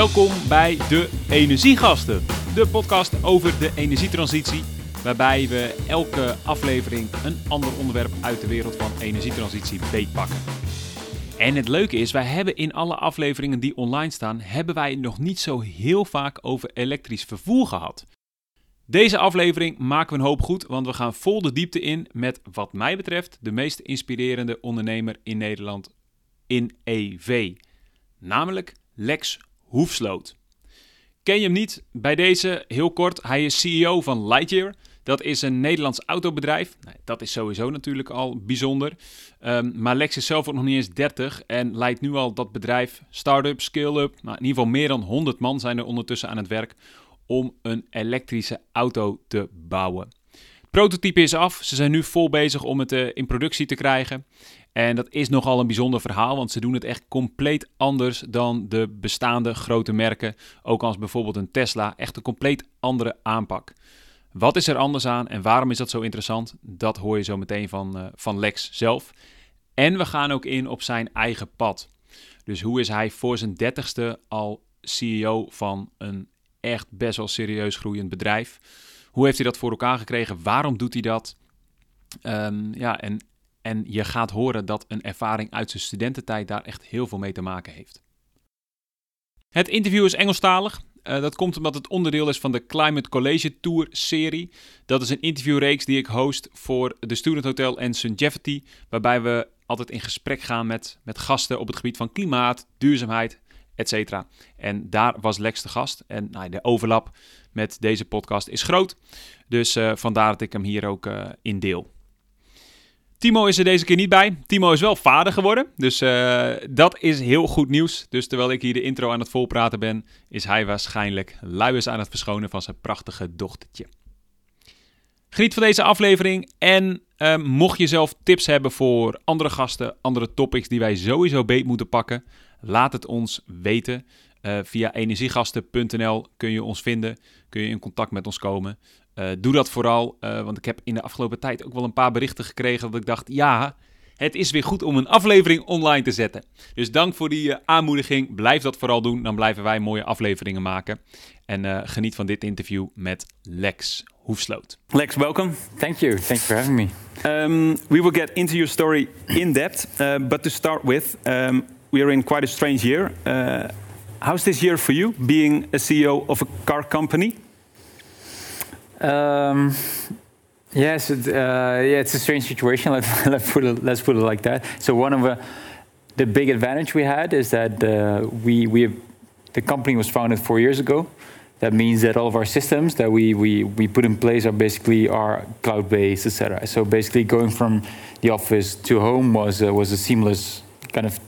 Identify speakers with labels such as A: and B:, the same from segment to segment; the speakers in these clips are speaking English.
A: Welkom bij de Energiegasten, de podcast over de energietransitie, waarbij we elke aflevering een ander onderwerp uit de wereld van energietransitie beetpakken. En het leuke is, wij hebben in alle afleveringen die online staan, hebben wij nog niet zo heel vaak over elektrisch vervoer gehad. Deze aflevering maken we een hoop goed, want we gaan vol de diepte in met wat mij betreft de meest inspirerende ondernemer in Nederland in EV, namelijk Lex Hoefsloot. Ken je hem niet? Bij deze heel kort, hij is CEO van Lightyear. Dat is een Nederlands autobedrijf. Dat is sowieso natuurlijk al bijzonder. Um, maar Lex is zelf ook nog niet eens 30 en leidt nu al dat bedrijf start-up, scale-up. Nou, in ieder geval meer dan 100 man zijn er ondertussen aan het werk om een elektrische auto te bouwen. Het prototype is af. Ze zijn nu vol bezig om het uh, in productie te krijgen. En dat is nogal een bijzonder verhaal, want ze doen het echt compleet anders dan de bestaande grote merken. Ook als bijvoorbeeld een Tesla. Echt een compleet andere aanpak. Wat is er anders aan en waarom is dat zo interessant? Dat hoor je zo meteen van, uh, van Lex zelf. En we gaan ook in op zijn eigen pad. Dus hoe is hij voor zijn dertigste al CEO van een echt best wel serieus groeiend bedrijf? Hoe heeft hij dat voor elkaar gekregen? Waarom doet hij dat? Um, ja, en, en je gaat horen dat een ervaring uit zijn studententijd daar echt heel veel mee te maken heeft. Het interview is Engelstalig. Uh, dat komt omdat het onderdeel is van de Climate College Tour serie. Dat is een interviewreeks die ik host voor de Student Hotel en Sungevity, waarbij we altijd in gesprek gaan met, met gasten op het gebied van klimaat, duurzaamheid, etc. En daar was Lex de gast. En nou, de overlap met deze podcast is groot. Dus uh, vandaar dat ik hem hier ook uh, in deel. Timo is er deze keer niet bij. Timo is wel vader geworden. Dus uh, dat is heel goed nieuws. Dus terwijl ik hier de intro aan het volpraten ben, is hij waarschijnlijk luiers aan het verschonen van zijn prachtige dochtertje. Geniet van deze aflevering. En uh, mocht je zelf tips hebben voor andere gasten, andere topics die wij sowieso beet moeten pakken, laat het ons weten. Uh, via energiegasten.nl kun je ons vinden, kun je in contact met ons komen. Uh, doe dat vooral, uh, want ik heb in de afgelopen tijd ook wel een paar berichten gekregen dat ik dacht, ja, het is weer goed om een aflevering online te zetten. Dus dank voor die uh, aanmoediging. Blijf dat vooral doen, dan blijven wij mooie afleveringen maken. En geniet van dit interview met Lex Hoefsloot.
B: Lex, welcome.
C: Thank you. Thanks for having me.
B: Um, we will get into your story in depth, but to start with, um, we are in quite a strange year. how's this year for you, being a CEO of a car company?
C: Um, yes, it, uh, yeah, it's a strange situation. Let's, put it, let's put it like that. So one of the, the big advantage we had is that uh, we, we the company was founded four years ago. That means that all of our systems that we, we, we put in place are basically are cloud-based, etc. So basically, going from the office to home was uh, was a seamless kind of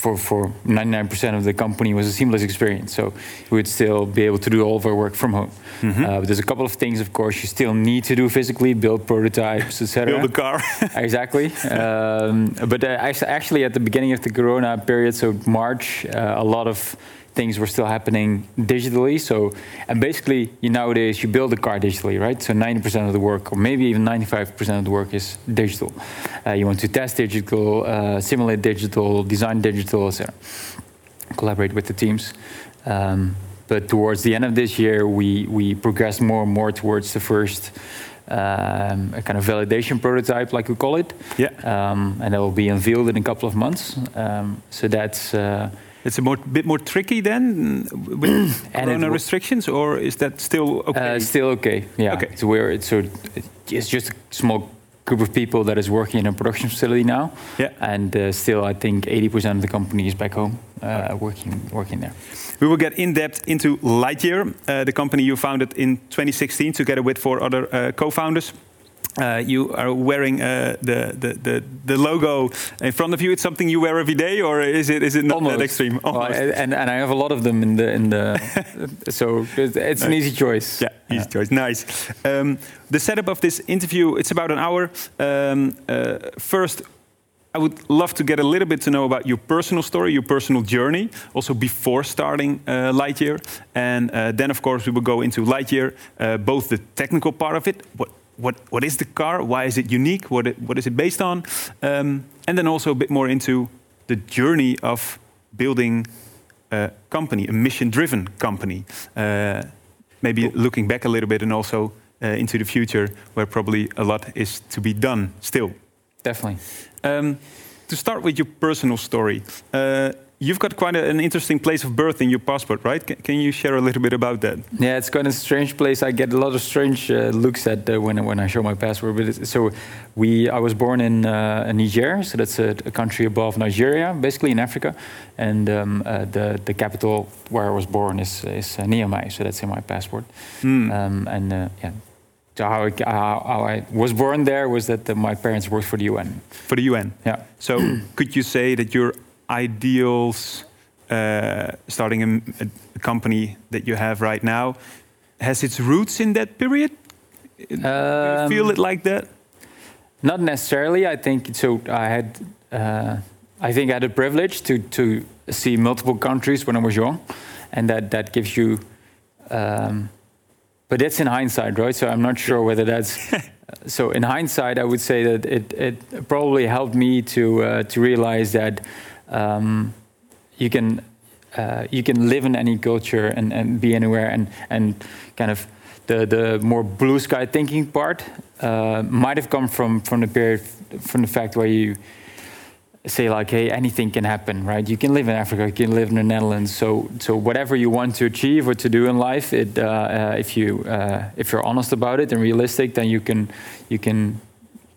C: for, for 99% of the company was a seamless experience. So we would still be able to do all of our work from home. Mm-hmm. Uh, there's a couple of things, of course, you still need to do physically, build prototypes, etc.
B: build a car.
C: exactly. Um, but uh, actually, at the beginning of the Corona period, so March, uh, a lot of things were still happening digitally. So, and basically, you, nowadays you build a car digitally, right? So 90% of the work, or maybe even 95% of the work, is digital. Uh, you want to test digital, uh, simulate digital, design digital, etc. Collaborate with the teams. Um, but towards the end of this year, we we progress more and more towards the first. Um, a kind of validation prototype, like we call it,
B: yeah,
C: um, and that will be unveiled in a couple of months. Um, so that's uh,
B: it's a more, bit more tricky then with corona restrictions, or is that still okay?
C: Uh, still okay. Yeah. Okay. So we're it's, so it's just a small group of people that is working in a production facility now.
B: Yeah.
C: And uh, still, I think 80% of the company is back home uh, working working there.
B: We will get in depth into Lightyear, uh, the company you founded in 2016 together with four other uh, co-founders. Uh, you are wearing uh, the, the, the, the, logo in front of you. It's something you wear every day, or is it is it not
C: Almost.
B: that extreme?
C: Well, and, and I have a lot of them in the in the. so it's nice. an easy choice.
B: Yeah, easy yeah. choice. Nice. Um, the setup of this interview it's about an hour. Um, uh, first. I would love to get a little bit to know about your personal story, your personal journey, also before starting uh, Lightyear. And uh, then, of course, we will go into Lightyear, uh, both the technical part of it, what what, what is the car? Why is it unique? What, it, what is it based on? Um, and then also a bit more into the journey of building a company, a mission-driven company. Uh, maybe cool. looking back a little bit and also uh, into the future, where probably a lot is to be done still.
C: Definitely. Um,
B: to start with your personal story, uh, You've got quite a, an interesting place of birth in your passport, right? Can, can, you share a little bit about that?
C: Yeah, it's quite a strange place. I get a lot of strange uh, looks at uh, when when I show my passport. But so, we I was born in, uh, Niger, so that's a, a, country above Nigeria, basically in Africa, and um, uh, the the capital where I was born is is uh, Niamey, so that's in my passport. Mm. Um, and uh, yeah, so how I, how, how I, was born there was that my parents worked for the UN.
B: For the UN.
C: Yeah.
B: So could you say that you're ideals uh, starting a, a, company that you have right now has its roots in that period? Um, feel it like that?
C: Not necessarily. I think so. I had, uh, I think I had a privilege to to see multiple countries when I was young, and that that gives you. Um, but that's in hindsight, right? So I'm not sure whether that's. so in hindsight, I would say that it it probably helped me to uh, to realize that um, you can uh, you can live in any culture and, and be anywhere and and kind of the the more blue sky thinking part uh, might have come from from the period from the fact where you say like hey anything can happen right? You can live in africa you can live in the netherlands. So so whatever you want to achieve or to do in life it uh, uh if you uh, if you're honest about it and realistic then you can you can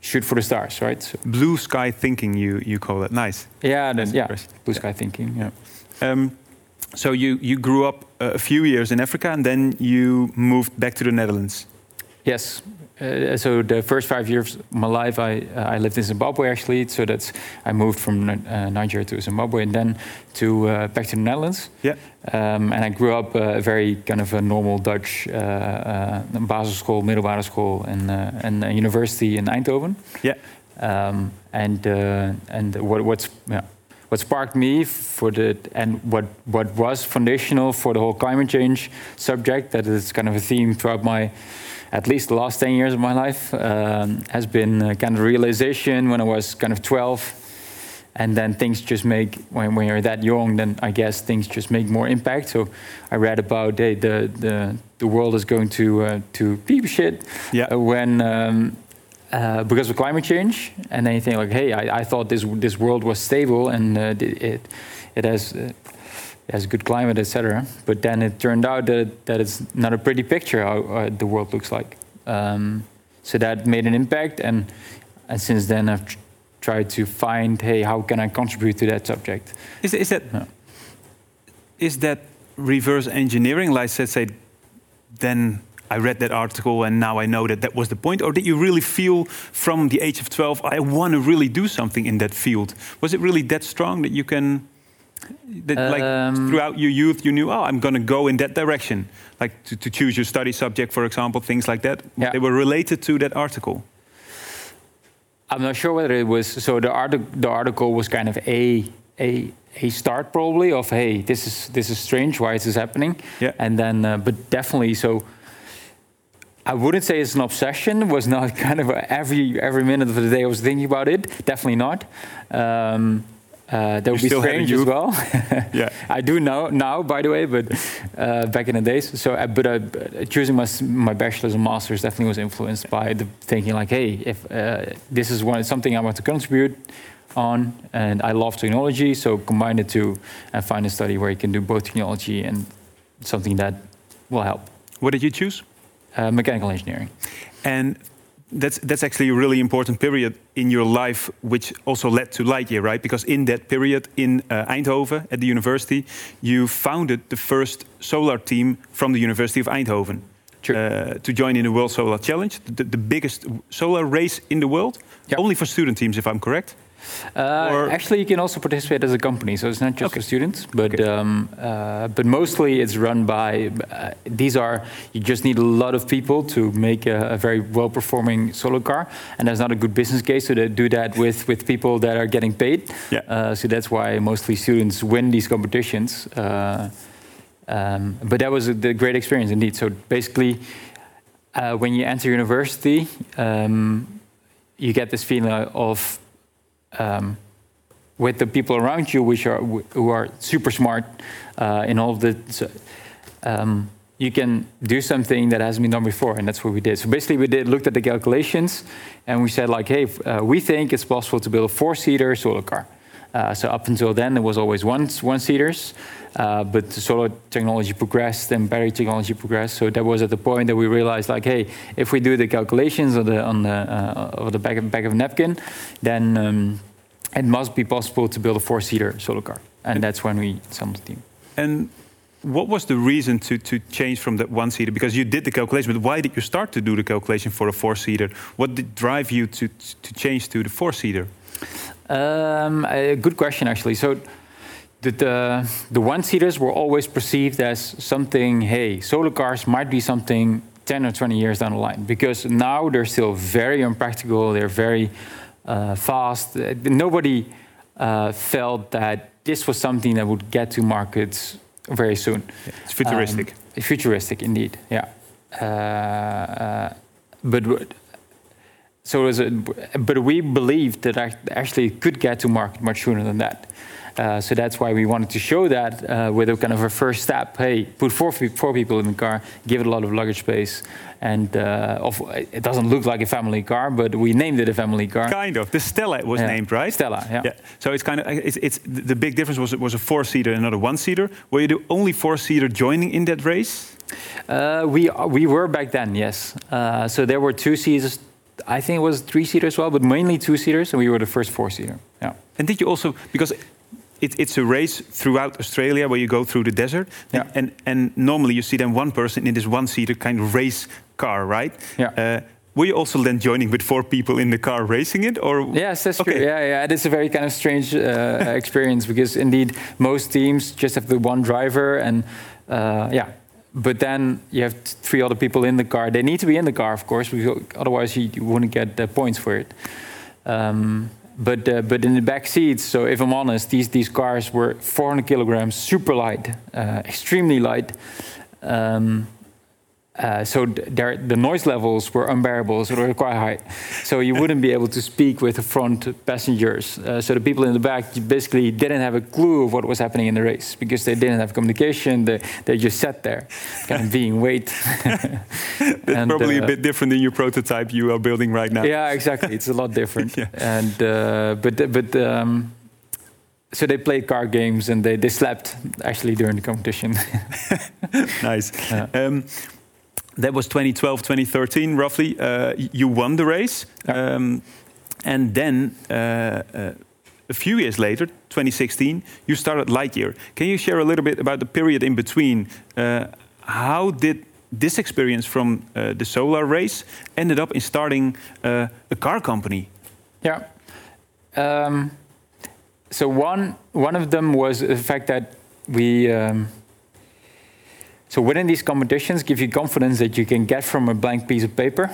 C: shoot for the stars, right? So
B: blue sky thinking, you you call it nice.
C: Yeah, then, yeah, blue sky thinking. Yeah. Um,
B: so you you grew up a few years in Africa, and then you moved back to the Netherlands.
C: Yes, uh, so the first five years of my life, I uh, I lived in Zimbabwe actually. So that's I moved from uh, Nigeria to Zimbabwe and then to uh, back to the Netherlands.
B: Yeah.
C: Um, and I grew up a very kind of a normal Dutch uh, uh, basisschool, middelbare school, and and university in Eindhoven.
B: Yeah.
C: Um, and and what what's yeah, what sparked me for the and what what was foundational for the whole climate change subject that is kind of a theme throughout my at least the last 10 years of my life um, has been kind of realization when I was kind of 12. And then things just make, when, when you're that young, then I guess things just make more impact. So I read about hey, the, the, the world is going to, uh, to beep shit
B: yeah.
C: Uh, when, um, uh, because of climate change. And then you think like, hey, I, I thought this, this world was stable and uh, it, it has has a good climate, etc. But then it turned out that, that is not a pretty picture how uh, the world looks like. Um, so that made an impact, and, and since then I've tr tried to find, hey, how can I contribute to that subject?
B: Is, is that yeah. is that reverse engineering? Like, let's say, then I read that article and now I know that that was the point? Or did you really feel from the age of 12, I want to really do something in that field? Was it really that strong that you can that, um, like throughout your youth, you knew, oh, I'm going to go in that direction. Like to, to, choose your study subject, for example, things like that.
C: Yeah.
B: They were related to that article.
C: I'm not sure whether it was so. The article, the article was kind of a a a start probably of hey, this is this is strange. Why is this happening?
B: Yeah.
C: And then, uh, but definitely so. I wouldn't say it's an obsession. It was not kind of every every minute of the day I was thinking about it. Definitely not. Um, uh, that would be strange as well.
B: yeah,
C: I do know now, by the way, but uh, back in the days. So, uh, but uh, choosing my my bachelor's and master's definitely was influenced by the thinking like, hey, if uh, this is one something I want to contribute on, and I love technology, so combine the two and find a study where you can do both technology and something that will help.
B: What did you choose?
C: Uh, mechanical engineering.
B: And that's that's actually a really important period in your life, which also led to Lightyear, right? Because in that period in uh, Eindhoven at the university, you founded the first solar team from the University of Eindhoven uh, to join in the World Solar Challenge, the, the biggest solar race in the world, yep. only for student teams, if I'm correct.
C: Uh, actually, you can also participate as a company, so it's not just okay. for students, but okay. um, uh, but mostly it's run by. Uh, these are you just need a lot of people to make a, a very well-performing solar car, and there's not a good business case to do that with with people that are getting paid.
B: Yeah. Uh,
C: so that's why mostly students win these competitions. Uh, um, but that was a, a, great experience indeed. So basically, uh, when you enter university, um, you get this feeling of um, with the people around you, which are who are super smart uh, in all of the. Um, you can do something that hasn't been done before, and that's what we did. So basically, we did looked at the calculations, and we said like, hey, uh, we think it's possible to build a four-seater solar car. Uh, so up until then, it was always one one-seaters, uh, but the solar technology progressed and battery technology progressed. So that was at the point that we realized like, hey, if we do the calculations on the on the uh, the back of, back of napkin, then um, it must be possible to build a four-seater solar car, and that's when we summed the team.
B: And what was the reason to, to change from that one seater? Because you did the calculation, but why did you start to do the calculation for a four seater? What did drive you to, to change to the four seater?
C: Um, a good question, actually. So, the, the, the one seaters were always perceived as something, hey, solar cars might be something 10 or 20 years down the line, because now they're still very unpractical, they're very uh, fast. Nobody uh, felt that this was something that would get to markets very soon.
B: Yeah, it's futuristic.
C: Um, futuristic, indeed. Yeah. Uh, uh but so a, but we believed that actually it could get to market much sooner than that. Uh, so that's why we wanted to show that uh, with a kind of a first step. Hey, put four, four people in the car, give it a lot of luggage space, and uh, of, it doesn't look like a family car, but we named it a family car.
B: Kind of. The Stella was
C: yeah.
B: named, right?
C: Stella, yeah. yeah.
B: So it's kind of it's, it's the big difference was it was a four seater and not a one seater. Were you the only four seater joining in that race?
C: Uh, we we were back then, yes. Uh, so there were two seaters I think it was three seater as well, but mainly two seaters, and we were the first four seater. Yeah.
B: And did you also because it, it's a race throughout Australia where you go through the desert,
C: yeah.
B: and and normally you see then one person in this one seater kind of race car, right?
C: Yeah. Uh,
B: were you also then joining with four people in the car racing it, or
C: yes, that's okay. true. Yeah, yeah, it is a very kind of strange uh, experience because indeed most teams just have the one driver, and uh, yeah, but then you have three other people in the car. They need to be in the car, of course, because otherwise you, wouldn't get the points for it. Um, but uh, but in the back seats, so if I'm honest, these these cars were 400 kilograms, super light, uh, extremely light. Um, uh, so the noise levels were unbearable, so they were quite high. So you wouldn't be able to speak with the front passengers. Uh, so the people in the back basically didn't have a clue of what was happening in the race because they didn't have communication. They, they just sat there, kind of being wait.
B: That's and, probably uh, a bit different than your prototype you are building right now.
C: Yeah, exactly. It's a lot different. yeah. And uh, but but. Um, so they played card games and they, they slept actually during the competition.
B: nice. Yeah. Um, that was 2012, 2013, roughly. Uh, you won the race.
C: Yeah. Um,
B: and then uh, uh, a few years later, 2016, you started Lightyear. Can you share a little bit about the period in between? Uh, how did this experience from uh, the solar race ended up in starting uh, a car company?
C: Yeah. Um, so one one of them was the fact that we. Um, so winning these competitions give you confidence that you can get from a blank piece of paper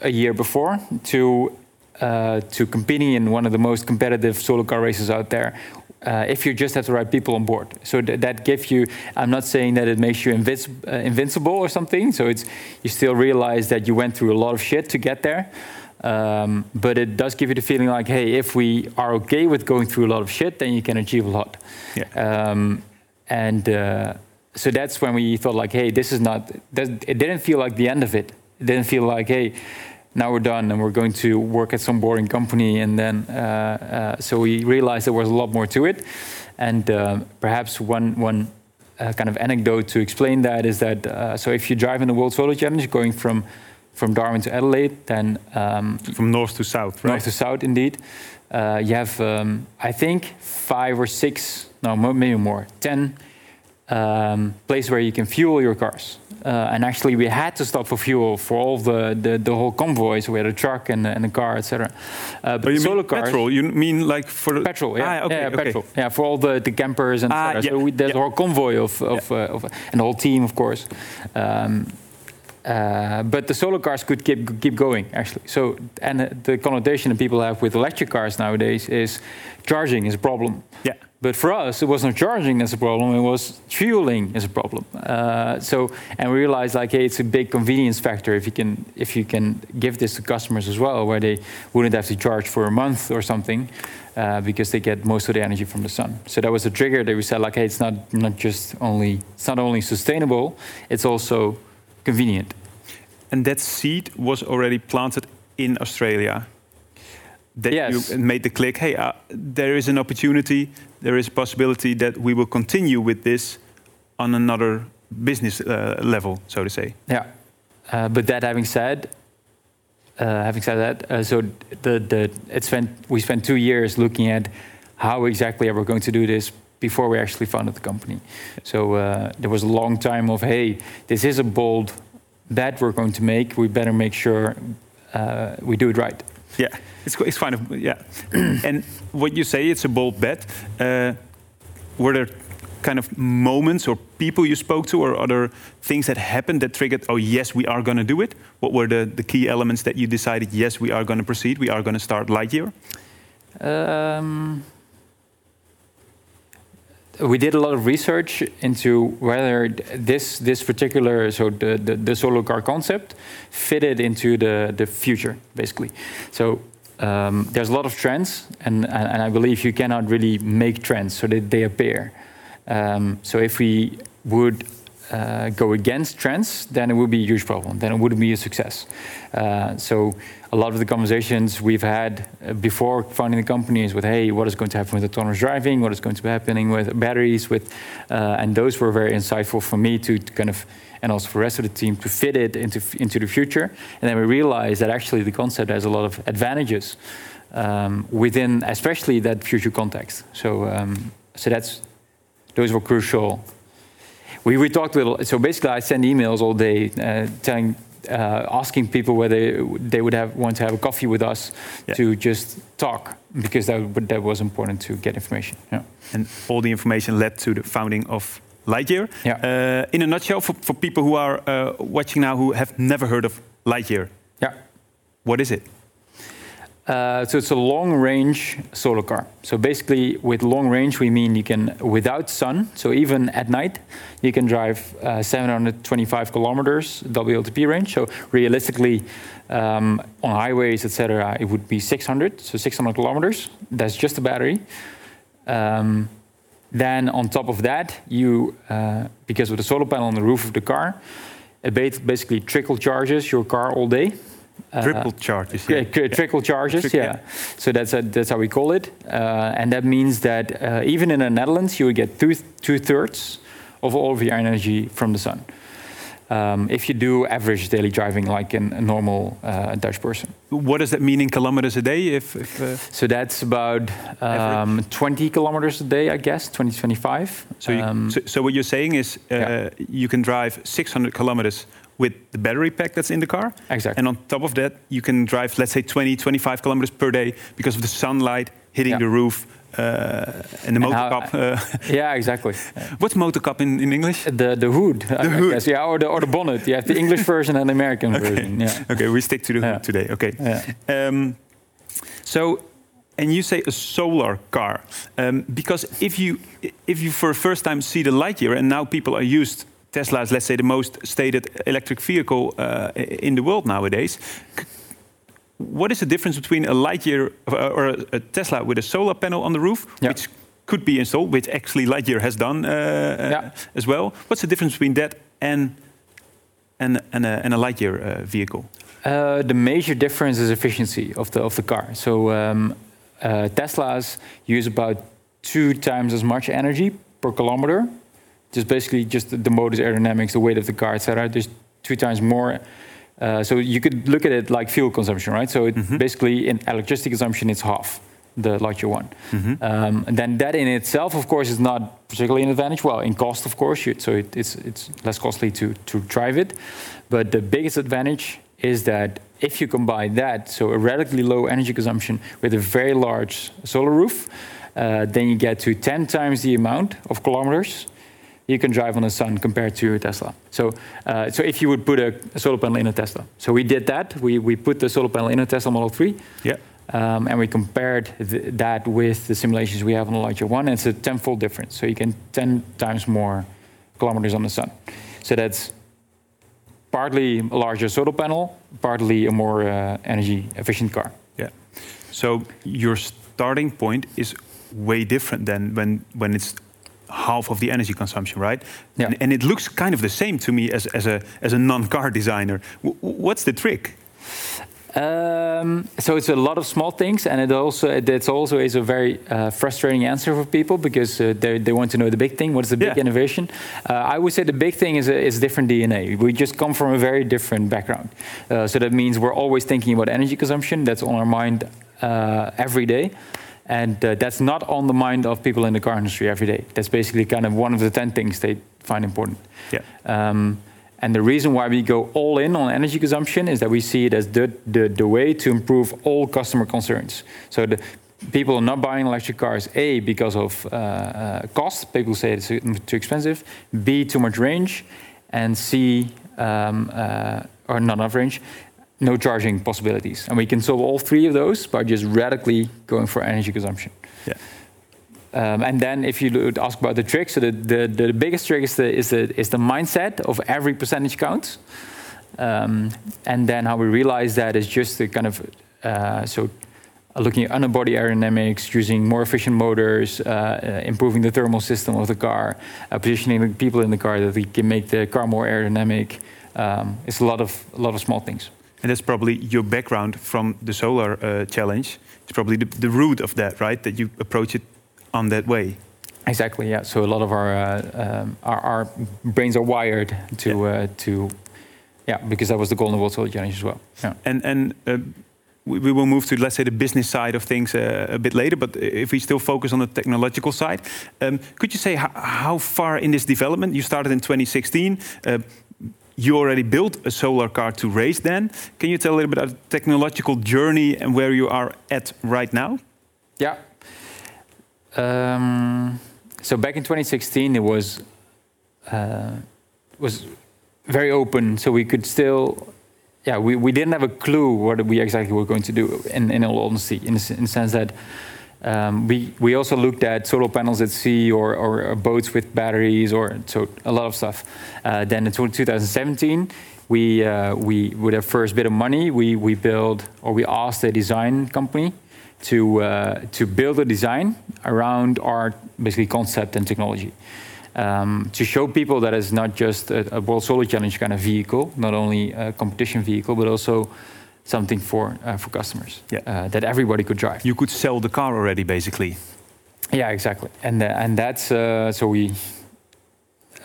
C: a year before to uh, to competing in one of the most competitive solar car races out there. Uh, if you just have the right people on board, so th that gives you. I'm not saying that it makes you invinci uh, invincible or something. So it's you still realize that you went through a lot of shit to get there. Um, but it does give you the feeling like, hey, if we are okay with going through a lot of shit, then you can achieve a lot.
B: Yeah.
C: Um, and uh, so that's when we thought like, hey, this is not. It didn't feel like the end of it. It didn't feel like, hey, now we're done and we're going to work at some boring company. And then uh, uh, so we realized there was a lot more to it. And uh, perhaps one one uh, kind of anecdote to explain that is that uh, so if you drive in the World Solar Challenge, going from from Darwin to Adelaide, then um,
B: from north to south, right?
C: North to south, indeed. Uh, you have, um, I think, five or six, no, maybe more, ten um, place where you can fuel your cars. Uh, and actually, we had to stop for fuel for all the, the, the whole convoys. We had a truck and, and a car, etc.
B: Uh, but you solar cars, petrol? You mean like for the
C: petrol? Yeah,
B: ah, okay,
C: yeah,
B: okay.
C: petrol. Yeah, for all the, the campers and ah, yeah, so we, there's yeah. a whole convoy of, of, uh, of, and the whole team, of course. Um, uh, but the solar cars could keep keep going actually. So and the connotation that people have with electric cars nowadays is charging is a problem.
B: Yeah.
C: But for us, it wasn't charging as a problem; it was fueling as a problem. Uh, so, and we realized like, hey, it's a big convenience factor if you can if you can give this to customers as well, where they wouldn't have to charge for a month or something. uh, because they get most of the energy from the sun. So that was a trigger that we said, like, hey, it's not not just only it's not only sustainable, it's also convenient.
B: And that seed was already planted in Australia. That
C: Yes.
B: you made the click. Hey, uh, there is an opportunity. There is a possibility that we will continue with this on another business uh, level, so to say.
C: Yeah. Uh, but that having said, uh, having said that, uh, so the the it spent we spent two years looking at how exactly are we going to do this before we actually founded the company. So uh, there was a long time of hey, this is a bold bet we're going to make. We better make sure uh, we do it right.
B: Yeah, it's, it's kind of yeah. and what you say, it's a bold bet. Uh, were there kind of moments or people you spoke to, or other things that happened that triggered? Oh, yes, we are going to do it. What were the, the key elements that you decided? Yes, we are going to proceed. We are going to start Lightyear.
C: Um, we did a lot of research into whether this this particular so the, the, the solar car concept fitted into the the future basically. So um, there's a lot of trends, and, and I believe you cannot really make trends so that they appear. Um, so if we would uh, go against trends, then it would be a huge problem. Then it wouldn't be a success. Uh, so a lot of the conversations we've had uh, before founding the company is with, hey, what is going to happen with autonomous driving? What is going to be happening with batteries? With, uh, and those were very insightful for me to, to kind of, and also for the rest of the team to fit it into into the future. And then we realized that actually the concept has a lot of advantages um, within, especially that future context. So um, so that's those were crucial. We, we talked a little. So basically, I send emails all day, uh, telling, uh, asking people whether they would have want to have a coffee with us
B: Yeah.
C: to just talk because that that was important to get information. Yeah.
B: And all the information led to the founding of Lightyear.
C: Yeah.
B: Uh, in a nutshell, for, for people who are uh, watching now who have never heard of Lightyear,
C: Yeah.
B: what is it?
C: Uh, so it's a long-range solar car. So basically, with long range, we mean you can, without sun, so even at night, you can drive uh, 725 kilometers WLTP range. So realistically, um, on highways, etc., it would be 600, so 600 kilometers. That's just a battery. Um, then on top of that, you, uh, because of the solar panel on the roof of the car, it ba- basically trickle charges your car all day. Uh,
B: Triple charges.
C: yeah, tri- trickle charges.
B: Trick-
C: yeah.
B: yeah.
C: So that's a, that's how we call it, uh, and that means that uh, even in the Netherlands, you would get two two thirds of all of your energy from the sun. Um, if you do average daily driving like an, a normal uh, Dutch person,
B: What does that mean in kilometers a day? If, if uh,
C: so that's about um, 20 kilometers a day, I guess, 20 25.
B: so, you,
C: Um,
B: so, so what you're saying is uh,
C: Yeah.
B: you can drive 600 kilometers with the battery pack that's in the car,
C: exactly.
B: and on top of that, you can drive, let's say, 20, 25 kilometers per day because of the sunlight hitting
C: Yeah.
B: the roof uh, and the motor
C: how-
B: cup. Uh,
C: yeah, exactly.
B: what's motor cup in, in English?
C: The the hood, I
B: hood.
C: guess, yeah, or the or the bonnet. You have the English version and the American
B: Okay.
C: version. Yeah.
B: Okay, we stick to the hood today. Okay. Um, so, and you say a solar car um, because if you if you for the first time see the Lightyear and now people are used Tesla is let's say the most stated electric vehicle uh, in the world nowadays. What is the difference between a Lightyear uh, or a, a Tesla with a solar panel on the roof,
C: Yeah.
B: which could be installed, which actually Lightyear has done uh, uh,
C: Yeah.
B: as well? What's the difference between that and and, and, a, and a Lightyear uh, vehicle?
C: Uh, the major difference is efficiency of the of the car. So um, uh, Teslas use about two times as much energy per kilometer. Just basically just the, the motor's aerodynamics, the weight of the car, etc. There's two times more. Uh, so you could look at it like fuel consumption, right? So it basically in electricity consumption, it's half the larger one. Um, and then that in itself, of course, is not particularly an advantage. Well, in cost, of course, you, so it, it's it's less costly to to drive it. But the biggest advantage is that if you combine that, so a radically low energy consumption with a very large solar roof, uh, then you get to 10 times the amount of kilometers you can drive on the sun compared to a Tesla. So, uh, so if you would put a, solar panel in a Tesla, so we did that. We we put the solar panel in a Tesla Model 3.
B: Yeah.
C: Um, and we compared th- that with the simulations we have on the Lightyear One, and it's a tenfold difference. So you can 10 times more kilometers on the sun. So that's partly a larger solar panel, partly a more uh, energy efficient car.
B: Yeah. So you're starting point is way different than when when it's half of the energy consumption, right?
C: Yeah.
B: And, and it looks kind of the same to me as, as a as a non-car designer. W- what's the trick?
C: Um, so it's a lot of small things, and it also it's also is a very uh, frustrating answer for people because uh, they, they want to know the big thing. What is the big
B: Yeah.
C: innovation? Uh, I would say the big thing is is different DNA. We just come from a very different background, uh, so that means we're always thinking about energy consumption. That's on our mind uh, every day. And uh, that's not on the mind of people in the car industry every day. That's basically kind of one of the 10 things they find important.
B: Yeah.
C: Um, and the reason why we go all in on energy consumption is that we see it as the, the, the way to improve all customer concerns. So the people are not buying electric cars, A, because of uh, uh, cost, people say it's too expensive, B, too much range, and C, um, uh, or not enough range, no charging possibilities. And we can solve all three of those by just radically going for energy consumption.
B: Yeah.
C: Um, and then if you would ask about the trick, so the, the, the biggest trick is the, is, the, is the mindset of every percentage counts. Um, and then how we realize that is just the kind of, uh, so looking at underbody aerodynamics, using more efficient motors, uh, uh, improving the thermal system of the car, uh, positioning the people in the car that we can make the car more aerodynamic. Um, it's a lot of, a lot of small things.
B: And that's probably your background from the solar uh, challenge. It's probably the, the root of that, right? That you approach it on that way.
C: Exactly. Yeah. So a lot of our uh, um, our, our brains are wired to
B: Yeah.
C: uh, to yeah because that was the Golden World Solar Challenge as well. Yeah.
B: And and uh, we, we will move to let's say the business side of things uh, a bit later. But if we still focus on the technological side, um, could you say how, how far in this development you started in 2016? You already built a solar car to race then. Can you tell a little bit about the technological journey and where you are at right now?
C: Yeah. Um, so back in 2016, it was uh, was very open, so we could still. Yeah, we, we didn't have a clue what we exactly were going to do. In, in all honesty, in in the sense that um, we we also looked at solar panels at sea or, or, or boats with batteries or so a lot of stuff. Uh, then in 2017, we uh, we with our first bit of money, we we built or we asked a design company to uh, to build a design around our basically concept and technology. Um, to show people that it's not just a, a World Solar Challenge kind of vehicle, not only a competition vehicle, but also something for uh, for customers
B: Yeah.
C: uh, that everybody could drive.
B: You could sell the car already, basically.
C: Yeah, exactly. And uh, and that's uh, so we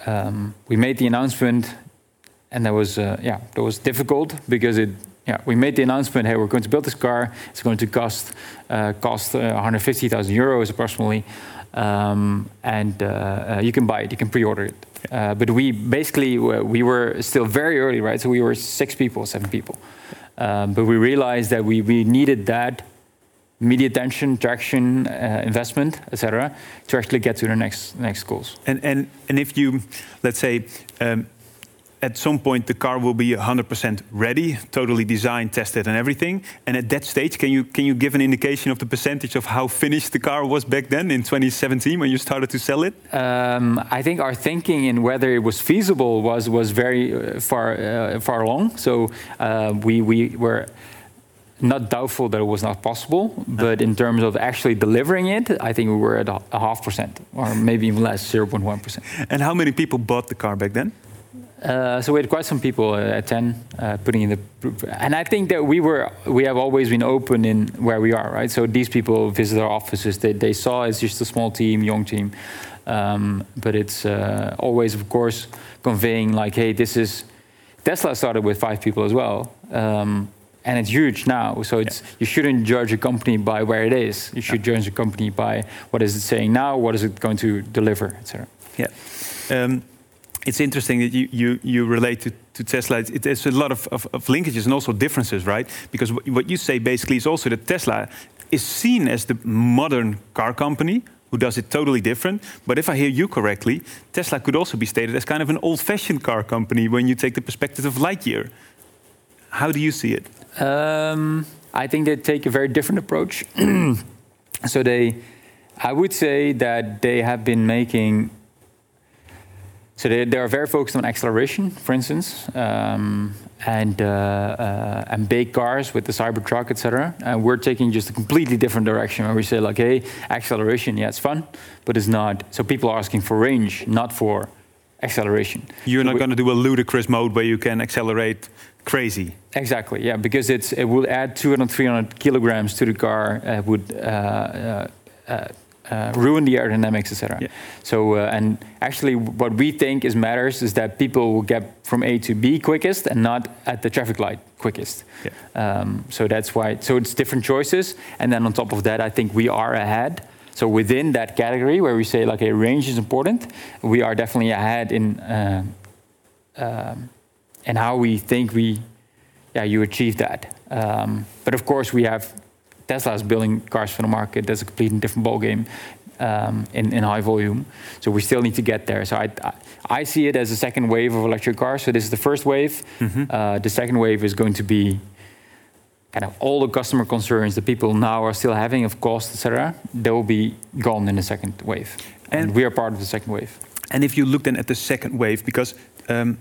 C: um, we made the announcement, and that was uh, yeah that was difficult because it yeah we made the announcement hey we're going to build this car it's going to cost uh, cost uh, 150,000 euros approximately. Um, and uh, uh, you can buy it, you can pre-order it. Uh, but we basically we were still very early, right? So we were six people, seven people. Um, but we realized that we, we needed that media attention, traction, uh, investment, etc., to actually get to the next next goals.
B: And and and if you, let's say, um, at some point the car will be 100% ready, totally designed, tested, and everything. And at that stage, can you can you give an indication of the percentage of how finished the car was back then in 2017 when you started to sell it?
C: Um, I think our thinking in whether it was feasible was was very uh, far uh, far along. So uh, we we were not doubtful that it was not possible, but in terms of actually delivering it, I think we were at a, a half percent or maybe even less, zero point one percent.
B: And how many people bought the car back then?
C: Uh, so we had quite some people uh, at 10 uh, putting in the and i think that we were we have always been open in where we are right? So these people visit our offices they, they saw it's just a small team young team. Um, but it's uh, always of course conveying like hey this is tesla started with five people as well um, and it's huge now. So it's you shouldn't judge a company by where it is. You should judge a company by what is it saying now what is it going to deliver etc
B: Yeah. Um, it's interesting that you, you, you relate to, to Tesla. It, there's a lot of, of, of linkages and also differences, right? Because what, you say basically is also that Tesla is seen as the modern car company who does it totally different. But if I hear you correctly, Tesla could also be stated as kind of an old fashioned car company when you take the perspective of Lightyear. How do you see it?
C: Um, I think they take a very different approach. so they, I would say that they have been making so they, they are very focused on acceleration, for instance, um, and uh, uh, and big cars with the Cybertruck, etc. And we're taking just a completely different direction, where we say like, hey, acceleration, yeah, it's fun, but it's not. So people are asking for range, not for acceleration.
B: You're
C: So
B: not going to do a ludicrous mode where you can accelerate crazy.
C: Exactly, yeah, because it's, it will add 200, 300 kilograms to the car, uh, would uh, uh, ruin the aerodynamics, etc.
B: Yeah.
C: So, uh, and actually, what we think is matters is that people will get from A to B quickest and not at the traffic light quickest.
B: Yeah.
C: Um, so that's why. So it's different choices, and then on top of that, I think we are ahead. So within that category, where we say like a range is important, we are definitely ahead in. Uh, um, and how we think we, yeah, you achieve that. Um, but of course, we have Tesla's building cars for the market. That's a completely different ballgame um, in, in high volume. So we still need to get there. So I, I, I see it as a second wave of electric cars. So this is the first wave. Uh, the second wave is going to be kind of all the customer concerns that people now are still having of cost, etc. They will be gone in the second wave. And,
B: And-
C: we are part of the second wave.
B: And if you look then at the second wave, because um,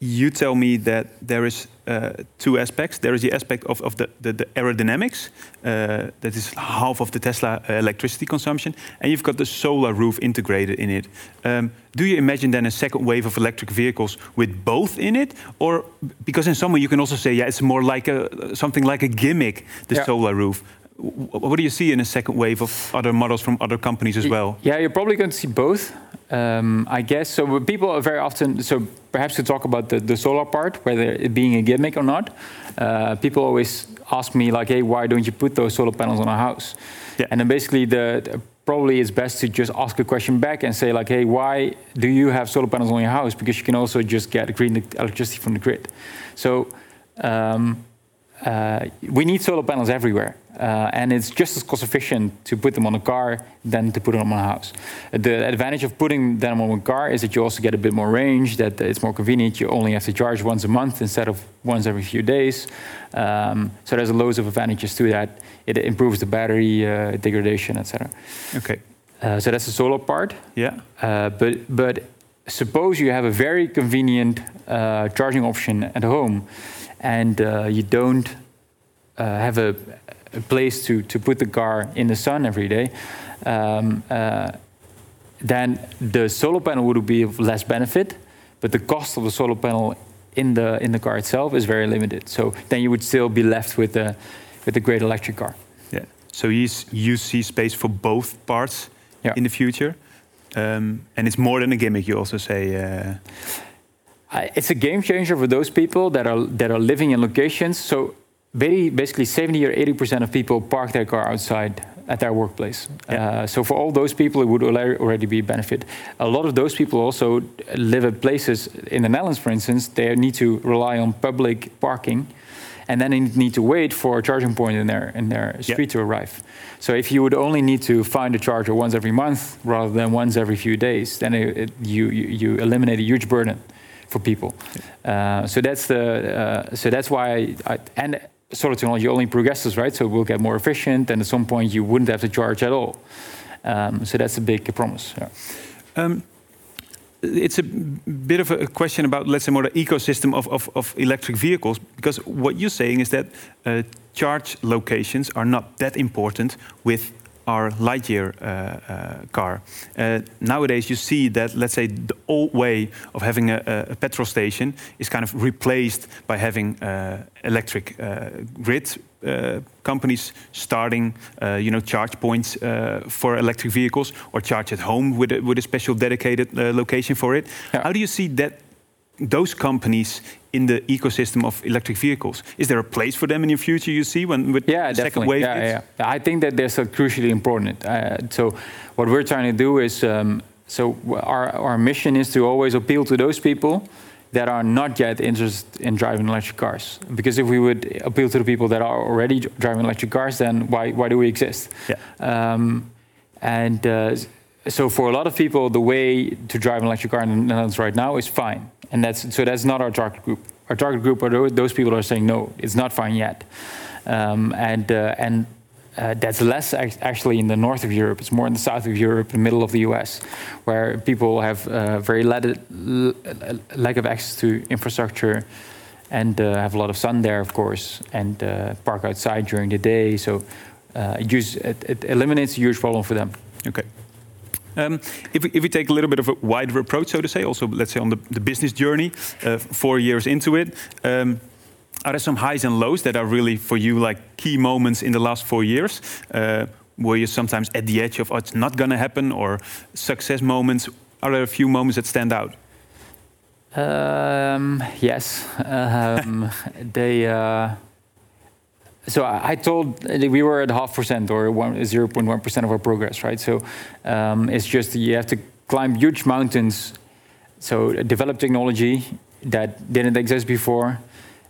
B: you tell me that there is uh, two aspects. There is the aspect of, of the, the, the aerodynamics, uh, that is half of the Tesla uh, electricity consumption, and you've got the solar roof integrated in it. Um, do you imagine then a second wave of electric vehicles with both in it, or because in some way you can also say, yeah, it's more like a something like a gimmick, the
C: Yeah.
B: solar roof. What do you see in a second wave of other models from other companies as well?
C: Yeah, you're probably going to see both, um, I guess. So people are very often, so perhaps to talk about the, the solar part, whether it being a gimmick or not, uh, people always ask me like, hey, why don't you put those solar panels on a house?
B: Yeah.
C: And then basically the, the- probably it's best to just ask a question back and say like, hey, why do you have solar panels on your house? Because you can also just get green electricity from the grid. So um, uh, we need solar panels everywhere. Uh, and it's just as cost efficient to put them on a car than to put them on a house. The advantage of putting them on a car is that you also get a bit more range, that it's more convenient. You only have to charge once a month instead of once every few days. Um, so there's loads of advantages to that. It improves the battery uh, degradation, etc.
B: Okay.
C: Uh, so that's the solar part.
B: Yeah.
C: Uh, but but suppose you have a very convenient uh, charging option at home, and uh, you don't uh, have a, a place to, to put the car in the sun every day. Um, uh, then the solar panel would be of less benefit, but the cost of the solar panel in the in the car itself is very limited. So then you would still be left with a with a great electric car.
B: Yeah. So you, you see space for both parts
C: Yeah.
B: in the future, um, and it's more than a gimmick. You also say, uh,
C: I- it's a game changer for those people that are that are living in locations. So very, basically, 70 or 80 percent of people park their car outside at their workplace.
B: Yeah.
C: Uh, so for all those people, it would already be a benefit. A lot of those people also live at places in the Netherlands, for instance. They need to rely on public parking. And then they need to wait for a charging point in their in their street to arrive. So if you would only need to find a charger once every month rather than once every few days, then it, it, you, you you eliminate a huge burden for people. Uh, so that's the uh, so that's why I, I, and solar technology only progresses, right? So it will get more efficient, and at some point you wouldn't have to charge at all. Um, so that's a big promise. Yeah.
B: um, it's a bit of a question about, let's say, more the ecosystem of, of, of electric vehicles. Because what you're saying is that uh, charge locations are not that important with our Lightyear uh, uh, car. Uh, nowadays, you see that, let's say, the old way of having a, a- petrol station is kind of replaced by having uh, electric uh, grid uh, companies starting, uh, you know, charge points uh, for electric vehicles or charge at home with a, with a special dedicated uh, location for it.
C: Yeah.
B: How do you see that? Those companies in the ecosystem of electric vehicles. Is there a place for them in the future? You see when with
C: Yeah,
B: the second wave
C: yeah,
B: hits?
C: yeah, I think that that's uh, crucially important. Uh, so, what we're trying to do is, um, so our our mission is to always appeal to those people that are not yet interested in driving electric cars. Because if we would appeal to the people that are already driving electric cars, then why why do we exist?
B: Yeah.
C: Um, and uh, so for a lot of people, the way to drive an electric car in the Netherlands right now is fine. And that's so that's not our target group. Our target group are those people who are saying no, it's not fine yet. Um, and uh, and uh, that's less actually in the north of Europe. It's more in the south of Europe, the middle of the US, where people have uh, very lack of access to infrastructure and uh, have a lot of sun there, of course, and uh, park outside during the day. So uh, it, use, it, it, eliminates a huge problem for them.
B: Okay. Um, if, we, take a little bit of a wider approach, so to say, also let's say on the, business journey, uh, four years into it, um, are there some highs and lows that are really for you like key moments in the last four years? Uh, were you sometimes at the edge of oh, it's not going to happen, or success moments? Are there a few moments that stand out?
C: Um, yes, they. So I, told we were at half percent or 0.1 percent of our progress, right? So um, it's just you have to climb huge mountains. So develop technology that didn't exist before,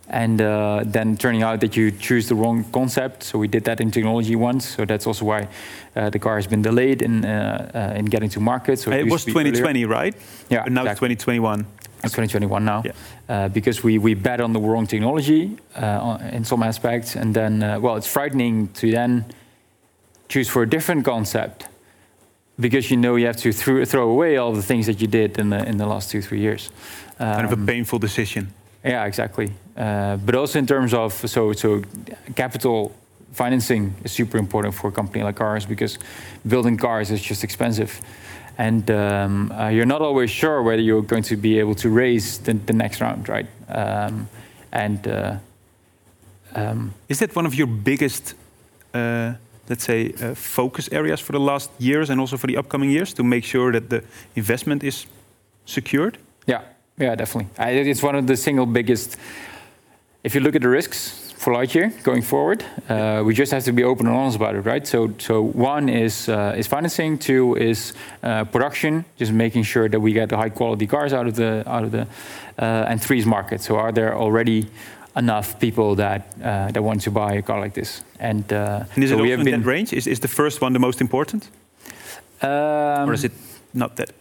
C: and uh, then turning out that you choose the wrong concept. So we did that in technology once. So that's also why uh, the car has been delayed in uh, uh in getting to market. So
B: it, it was 2020, earlier. right?
C: Yeah.
B: But now
C: exactly.
B: it's 2021.
C: It's 2021 now, yeah. Uh, because we, we bet on the wrong technology uh, in some aspects, and then well, it's frightening to then choose for a different concept because you know you have to th throw away all the things that you did in the in the last two three years.
B: Um, kind of a um, painful decision.
C: Yeah, exactly. Uh, but also in terms of so so capital financing is super important for a company like ours because building cars is just expensive, and um, uh, you're not always sure whether you're going to be able to raise the, the next round, right? Um, and uh,
B: um, is that one of your biggest? Uh, let's say, uh, focus areas for the last years and also for the upcoming years to make sure that the investment is secured?
C: Yeah, yeah, definitely. I, it's one of the single biggest. If you look at the risks for Lightyear going forward, uh, we just have to be open and honest about it, right? So, so one is uh, is financing, two is uh, production, just making sure that we get the high quality cars out of the out of the, uh, and three is market. So, are there already enough people that uh, that want to buy a car like this?
B: And, uh, and is so it we have been range? Is is the first one the most important, um, or is it not that?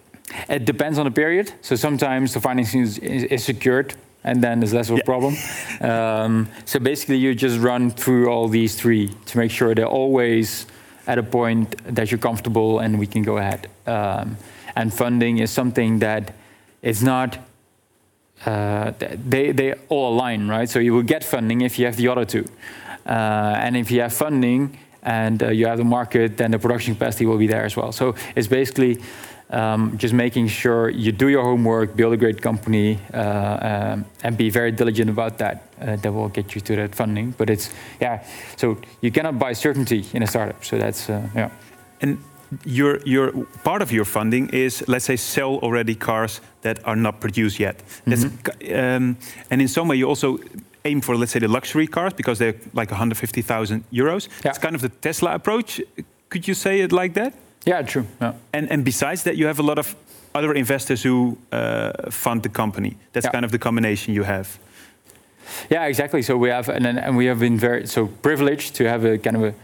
C: It depends on the period. So sometimes the financing is, is, is secured and then there's less of a yeah. problem. Um, so basically, you just run through all these three to make sure they're always at a point that you're comfortable and we can go ahead. Um, and funding is something that it's not. Uh, they they all align, right? So you will get funding if you have the other two, uh, and if you have funding and uh, you have the market, then the production capacity will be there as well. So it's basically um, just making sure you do your homework, build a great company, uh, um, and be very diligent about that. Uh, that will get you to that funding. But it's yeah, so you cannot buy certainty in a startup. So that's uh, yeah.
B: And your your part of your funding is let's say sell already cars that are not produced yet. That's, mm-hmm. um, and in some way you also aim for let's say the luxury cars because they're like 150,000 euros. Yeah. It's kind of the Tesla approach. Could you say it like that?
C: Yeah, true. Yeah.
B: And and besides that, you have a lot of other investors who uh, fund the company. That's yeah. kind of the combination you have.
C: Yeah, exactly. So we have and and we have been very so privileged to have a kind of a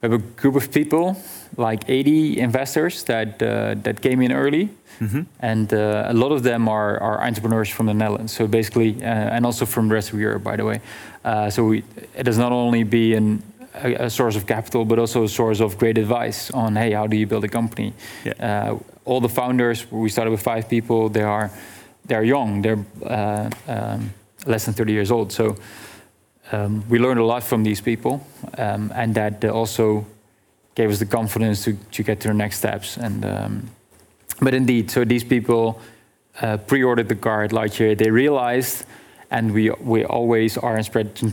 C: we have a group of people like 80 investors that uh, that came in early, mm-hmm. and uh, a lot of them are, are entrepreneurs from the Netherlands. So basically, uh, and also from the rest of Europe, by the way. Uh, so we, it has not only be an a, a, source of capital, but also a source of great advice on, hey, how do you build a company? Yeah. Uh, all the founders, we started with five people. They are they are young. They're uh, um, less than 30 years old. So um, we learned a lot from these people, um, and that also gave us the confidence to, to get to the next steps. And um, but indeed, so these people uh, pre-ordered the car at Lightyear. They realized and we we always are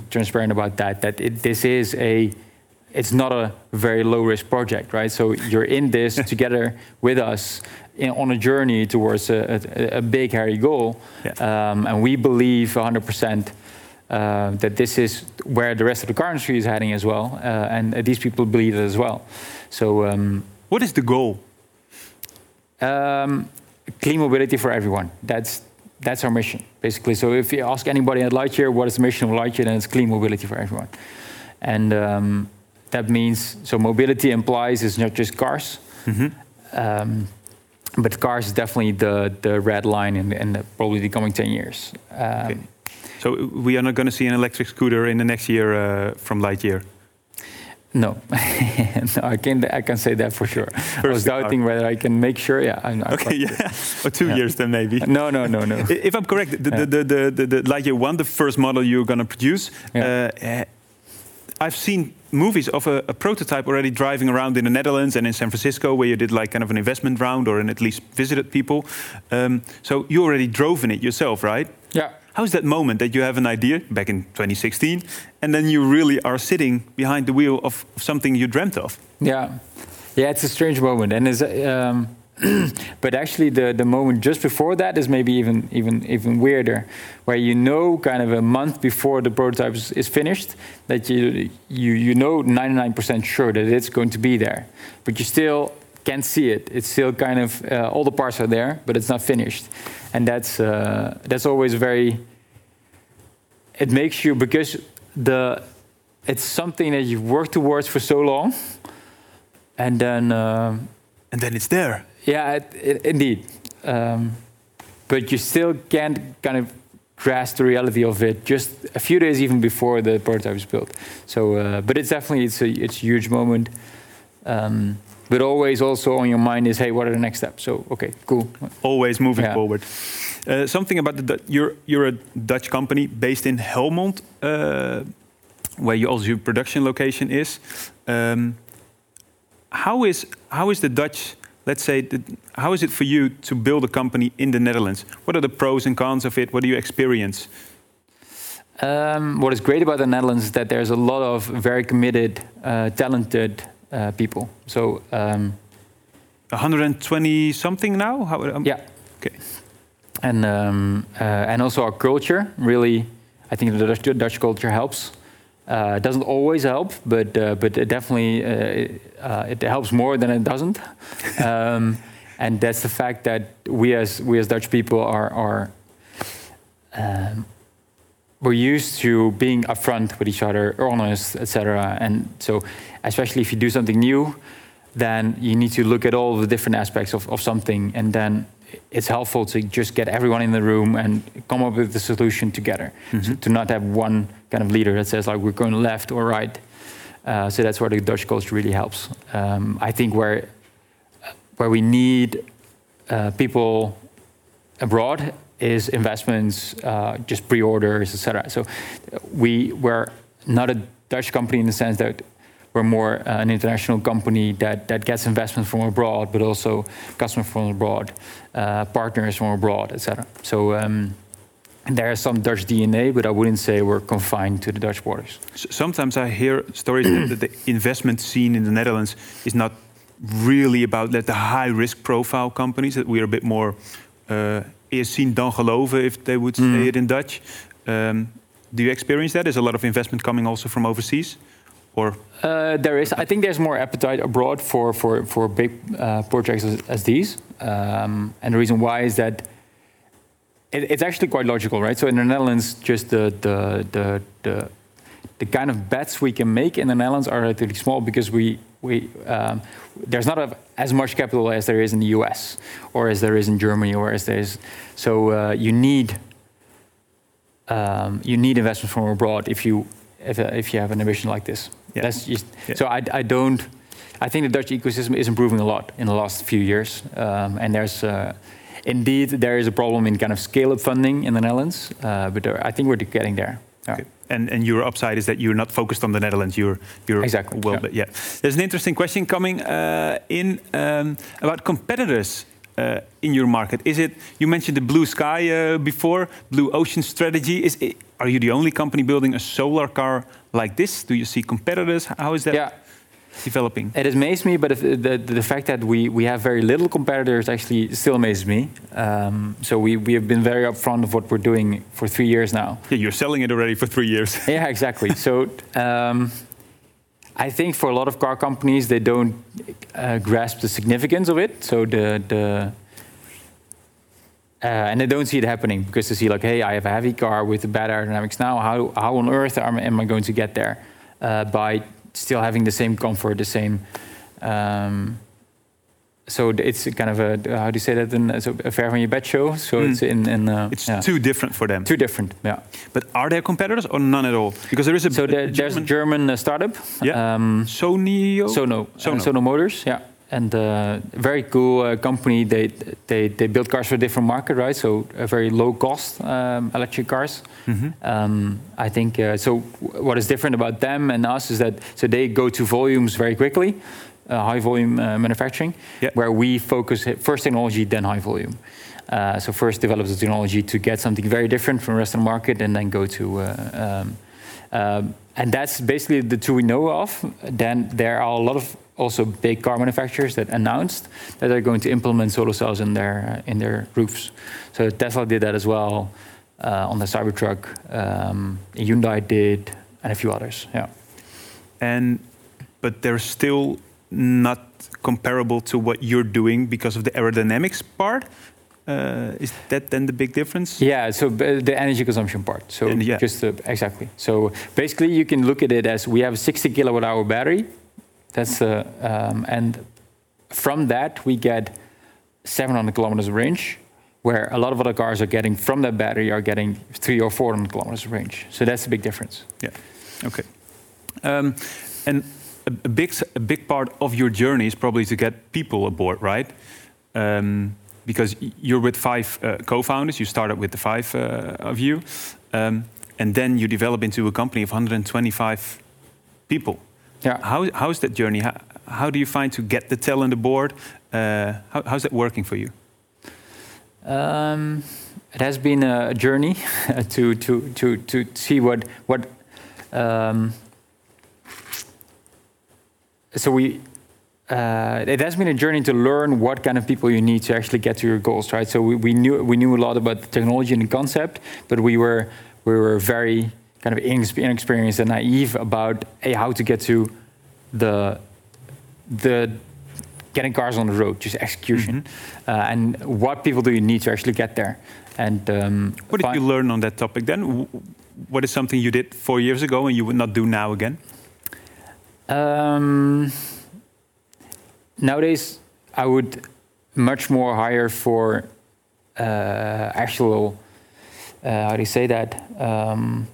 C: transparent about that. That it, this is a it's not a very low risk project, right? So you're in this together with us in, on a journey towards a, a, a big hairy goal, yeah. um, and we believe 100%. Uh, that this is where the rest of the car industry is heading as well, uh, and these people believe it as well. So, um,
B: what is the goal?
C: Um, clean mobility for everyone. That's that's our mission, basically. So if you ask anybody at Lightyear what is the mission of Lightyear, then it's clean mobility for everyone. And um, that means, so mobility implies it's not just cars, mm-hmm. um, but cars is definitely the, the red line in, in the, probably the coming 10 years. Um, okay.
B: So we are not going to see an electric scooter in the next year uh, from Lightyear?
C: No, no, I can I can say that for sure. I was doubting whether I can make sure. Yeah, I'm, I'm
B: Okay, yeah, or two
C: Yeah.
B: years then maybe.
C: No, no, no, no.
B: If I'm correct, the,
C: Yeah.
B: the, the, the, the Lightyear One, the first model you're going to produce,
C: Yeah.
B: uh, eh, I've seen movies of a, a prototype already driving around in the Netherlands and in San Francisco, where you did like kind of an investment round or at least visited people. Um, so you already drove in it yourself, right?
C: Yeah.
B: How's that moment that you have an idea back in 2016, and then you really are sitting behind the wheel of, something you dreamt of?
C: Yeah, yeah, it's a strange moment, and it's, um, but actually the the moment just before that is maybe even even even weirder, where you know kind of a month before the prototype is, is finished that you you you know 99% sure that it's going to be there, but you still can't see it. It's still kind of uh, all the parts are there, but it's not finished, and that's uh, that's always very. It makes you because the it's something that you've worked towards for so long and then um,
B: And then it's there.
C: yeah it, it, indeed um, but you still can't kind of grasp the reality of it just a few days even before the prototype is built so uh, but it's definitely it's a it's a huge moment um, but always also on your mind is hey what are the next steps so okay cool
B: always moving
C: Yeah.
B: forward. Uh, something about the Du- you're you're a Dutch company based in Helmond, uh, where you also your production location is. Um, how is how is the Dutch? Let's say, the, how is it for you to build a company in the Netherlands? What are the pros and cons of it? What do you experience?
C: Um, what is great about the Netherlands is that there's a lot of very committed, uh, talented uh, people. So um,
B: 120 something now? How, um,
C: yeah,
B: Okay.
C: and um, uh, and also our culture really, I think the Dutch, the Dutch culture helps. Uh, it doesn't always help, but uh, but it definitely uh, uh, it helps more than it doesn't. um, and that's the fact that we as we as Dutch people are are um, we're used to being upfront with each other, honest, etc. And so, especially if you do something new, then you need to look at all the different aspects of, of something, and then it's helpful to just get everyone in the room and come up with the solution together. So to not have one kind of leader that says like we're going left or right. Uh, so that's where the Dutch culture really helps. Um, I think where where we need uh, people abroad is investments, uh, just pre-orders, etc. So we we're not a Dutch company in the sense that we're more uh, an international company that, that gets investment from abroad, but also customers from abroad, uh, partners from abroad, etc. So um, there is some Dutch DNA, but I wouldn't say we're confined to the Dutch borders.
B: Sometimes I hear stories that the investment scene in the Netherlands is not really about that the high risk profile companies that we are a bit more uh, eerst zien dan geloven if they would say it in Dutch. Um, do you experience that? Is a lot of investment coming also from overseas, or
C: Uh, there is. I think there's more appetite abroad for for for big uh, projects as, as these, um, and the reason why is that it, it's actually quite logical, right? So in the Netherlands, just the the the the the kind of bets we can make in the Netherlands are relatively small because we we um, there's not a, as much capital as there is in the U.S. or as there is in Germany or as there is. So uh, you need um, you need investment from abroad if you if, if you have an ambition like this.
B: Yeah.
C: That's just,
B: Yeah.
C: So I, I don't. I think the Dutch ecosystem is improving a lot in the last few years, um, and there's uh, indeed there is a problem in kind of scale-up funding in the Netherlands, uh, but there, I think we're getting there. Yeah.
B: Okay. And, and your upside is that you're not focused on the Netherlands. You're you're
C: Exactly,
B: well.
C: yeah.
B: Yeah, there's an interesting question coming uh, in um, about competitors uh, in your market. Is it you mentioned the blue sky uh, before, blue ocean strategy? Is it, are you the only company building a solar car like this? Do you see competitors? How is that
C: Yeah,
B: developing?
C: it amazes me, but the, the, the fact that we, we have very little competitors actually still amazes me. Um, so we, we have been very upfront of what we're doing for three years now.
B: Yeah, you're selling it already for three years.
C: Yeah, exactly. so um, I think for a lot of car companies, they don't uh, grasp the significance of it. So the the uh, and they don't see it happening because they see like, hey, I have a heavy car with bad aerodynamics now. How how on earth am, am I going to get there uh, by still having the same comfort, the same um, so it's kind of a how do you say that in so a fair on your bed show. So
B: Mm.
C: it's in, in uh,
B: It's
C: yeah.
B: too different for them.
C: too different. Yeah.
B: But are there competitors or none at all? Because there is a,
C: So
B: a
C: there, there's a
B: German
C: German uh, startup.
B: Yeah.
C: Um. Sono,
B: Sono.
C: Uh, Sono Motors, yeah, and uh, very cool uh, company. They they they build cars for a different market, right? So a very low cost um, electric cars.
B: Mhm.
C: Um, I think uh, so. What is different about them and us is that so they go to volumes very quickly, uh, high volume uh, manufacturing,
B: Yeah.
C: where we focus first technology then high volume. Uh, so first develop the technology to get something very different from the rest of the market, and then go to. Uh, um, um, and that's basically the two we know of. Then there are a lot of also big car manufacturers that announced that they're going to implement solar cells in their uh, in their roofs. So Tesla did that as well uh, on the Cybertruck. Um, Hyundai did, and a few others. Yeah.
B: and but they're still not comparable to what you're doing because of the aerodynamics part. Uh, is that then the big difference?
C: Yeah, so b- the energy consumption part. So
B: And yeah.
C: just uh, exactly. So basically, you can look at it as we have a 60 kilowatt hour battery. That's uh, um, and from that we get 700 kilometers range, where a lot of other cars are getting from that battery are getting three or 400 kilometers range. So that's a big difference. Yeah.
B: Okay. Um, and a, a big a big part of your journey is probably to get people aboard, right? Um, because you're with five uh, co-founders. You started with the five uh, of you, um, and then you develop into a company of 125 people.
C: Yeah.
B: How, how's that journey? How, how do you find to get the talent aboard? Uh, how, how's that working for you?
C: Um, it has been a journey to to to to see what what. Um, so we. Uh, it has been a journey to learn what kind of people you need to actually get to your goals, right? So we, we knew we knew a lot about the technology and the concept, but we were we were very kind of inexperienced and naive about hey, how to get to the the getting cars on the road, just execution, uh, and what people do you need to actually get there. And um,
B: What did you learn on that topic then? What is something you did four years ago and you would not do now again?
C: Um, nowadays, I would much more hire for uh, actual. Uh, how do you say that? Um,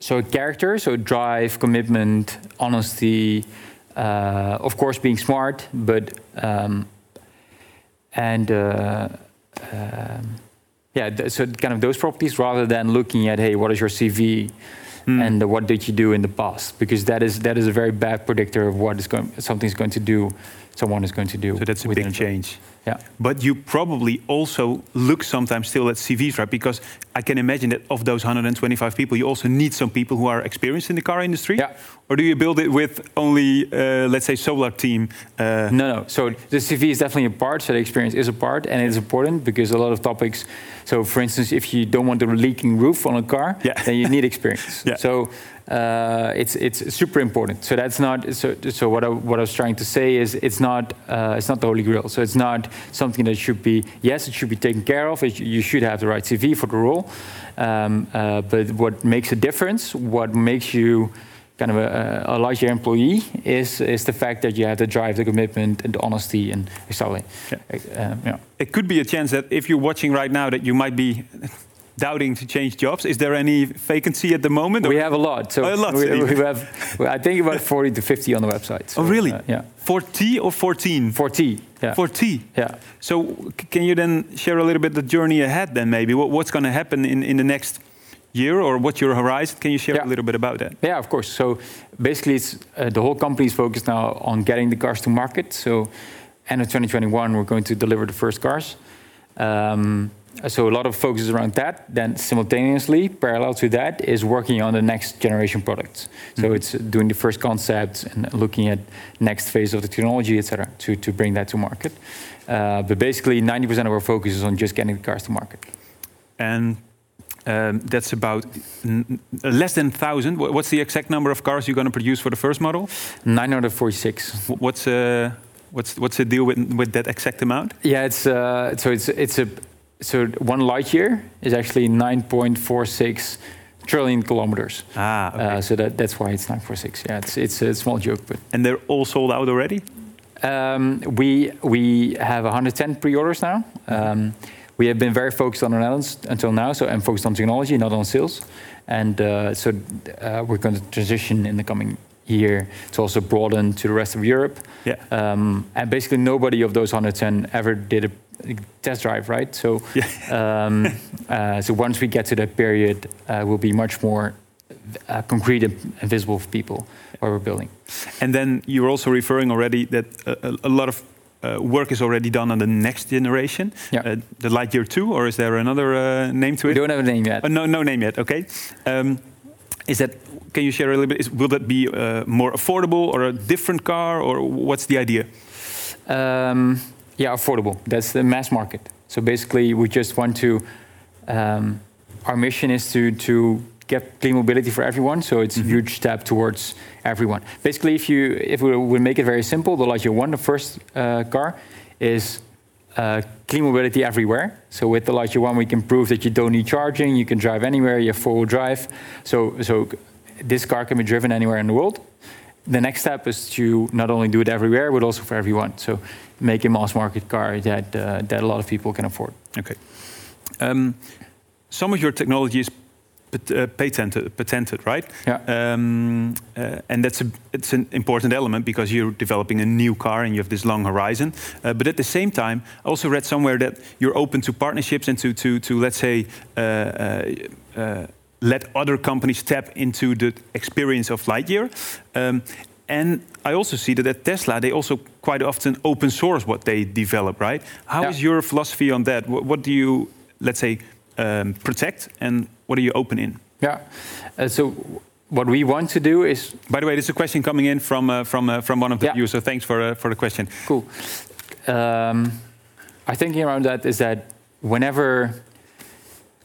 C: so character, so drive, commitment, honesty. Uh, of course, being smart, but um, and uh, um, yeah, th- so kind of those properties rather than looking at hey, what is your CV
B: Hmm.
C: and what did you do in the past? Because that is that is a very bad predictor of what is going something's going to do, someone is going to do.
B: So that's a big change.
C: Yeah.
B: But you probably also look sometimes still at CVs, right? Because I can imagine that of those 125 people, you also need some people who are experienced in the car industry.
C: Yeah.
B: Or do you build it with only, uh, let's say, solar team? Uh,
C: No, no. So the CV is definitely a part. So the experience is a part, and it's important because a lot of topics. So, for instance, if you don't want a leaking roof on a car,
B: Yeah.
C: then you need experience.
B: Yeah.
C: So uh, it's it's super important. So that's not. So, so what I, what I was trying to say is it's not uh, it's not the holy grail. So it's not something that should be. Yes, it should be taken care of. It, you should have the right CV for the role. Um, uh, but what makes a difference? What makes you kind of a, a larger employee is is the fact that you have the drive, the commitment, and the honesty, and exactly.
B: Yeah.
C: Um, yeah.
B: it could be a chance that if you're watching right now, that you might be doubting to change jobs. Is there any vacancy at the moment?
C: We have a lot. So
B: Oh, a lot,
C: we, we have, I think about 40 to 50 on the website. So,
B: oh, really?
C: uh, yeah.
B: For T or 14?
C: 40. Yeah.
B: For T.
C: yeah.
B: So can you then share a little bit the journey ahead then maybe? What, what's going to happen in, in the next year or what's your horizon? Can you share
C: Yeah.
B: a little bit about that?
C: Yeah, of course. So basically, it's, uh, the whole company is focused now on getting the cars to market. So end of 2021, we're going to deliver the first cars. Um, so a lot of focus is around that. Then simultaneously, parallel to that, is working on the next generation products. So it's doing the first concepts and looking at next phase of the technology, etc., to to bring that to market. Uh, but basically, 90% of our focus is on just getting the cars to market.
B: And um, that's about less than 1,000. What's the exact number of cars you're going to produce for the first model?
C: 946.
B: What's, uh, what's, what's the deal with, with that exact amount?
C: Yeah, it's uh, so it's it's a so one light year is actually 9.46 trillion kilometers.
B: Ah, okay.
C: Uh, so that that's why it's 946. Yeah, it's it's a small joke, but
B: and they're all sold out already?
C: Um, we we have 110 pre-orders now. Um, we have been very focused on the Netherlands until now, so and focused on technology, not on sales. And uh, so uh, we're going to transition in the coming year to also broaden to the rest of Europe.
B: Yeah.
C: Um, and basically, nobody of those 110 ever did a test drive, right? So, um, uh, so once we get to that period, uh, we'll be much more uh, concrete and visible for people what we're building.
B: And then you're also referring already that a, a lot of uh, work is already done on the next generation,
C: Yeah.
B: uh, the Lightyear 2, or is there another uh, name to it?
C: We don't have a name yet.
B: Oh, no, no name yet. Okay. Um, is that? Can you share a little bit? Is, will that be uh, more affordable or a different car, or what's the idea?
C: Um, yeah, affordable. That's the mass market. So basically, we just want to. Um, our mission is to to get clean mobility for everyone. So it's a huge step towards everyone. Basically, if you if we would make it very simple, the Lightyear One, the first uh, car, is uh, clean mobility everywhere. So with the Lightyear One, we can prove that you don't need charging. You can drive anywhere. You have four-wheel drive. So so this car can be driven anywhere in the world. The next step is to not only do it everywhere, but also for everyone. So make a mass market car that uh, that a lot of people can afford.
B: Okay. Um, some of your technology is uh, patented, patented, right?
C: Yeah.
B: Um, uh, and that's a, it's an important element because you're developing a new car and you have this long horizon. Uh, but at the same time, I also read somewhere that you're open to partnerships and to to to let's say. Uh, uh, uh, let other companies tap into the experience of Lightyear. Um, and I also see that at Tesla, they also quite often open source what they develop, right? How is
C: Yeah.
B: your philosophy on that? What, what do you, let's say, um, protect and what are you open in?
C: Yeah. Uh, so what we want to do is
B: By the way, there's a question coming in from uh, from uh, from one of the
C: Yeah.
B: viewers, so thanks for uh, for the question.
C: Cool. Um, our thinking around that is that whenever,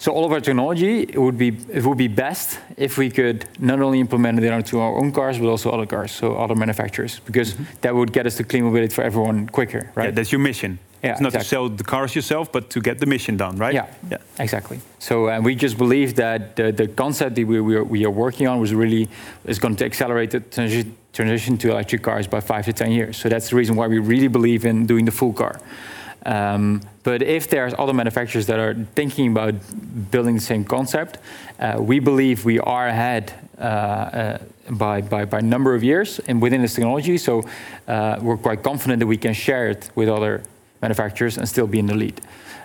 C: so all of our technology, it would be it would be best if we could not only implement it onto our own cars, but also other cars, so other manufacturers, because that would get us to clean mobility for everyone quicker, right?
B: Yeah, that's your mission.
C: Yeah,
B: it's not
C: exactly.
B: to sell the cars yourself, but to get the mission done, right?
C: Yeah,
B: Yeah.
C: exactly. So uh, we just believe that the, the concept that we, we, are, we are working on was really is going to accelerate the transi- transition to electric cars by five to ten years. So that's the reason why we really believe in doing the full car. Um, but if there's other manufacturers that are thinking about building the same concept, uh, we believe we are ahead uh, uh, by, by, by number of years and within this technology. So uh, we're quite confident that we can share it with other manufacturers and still be in the lead.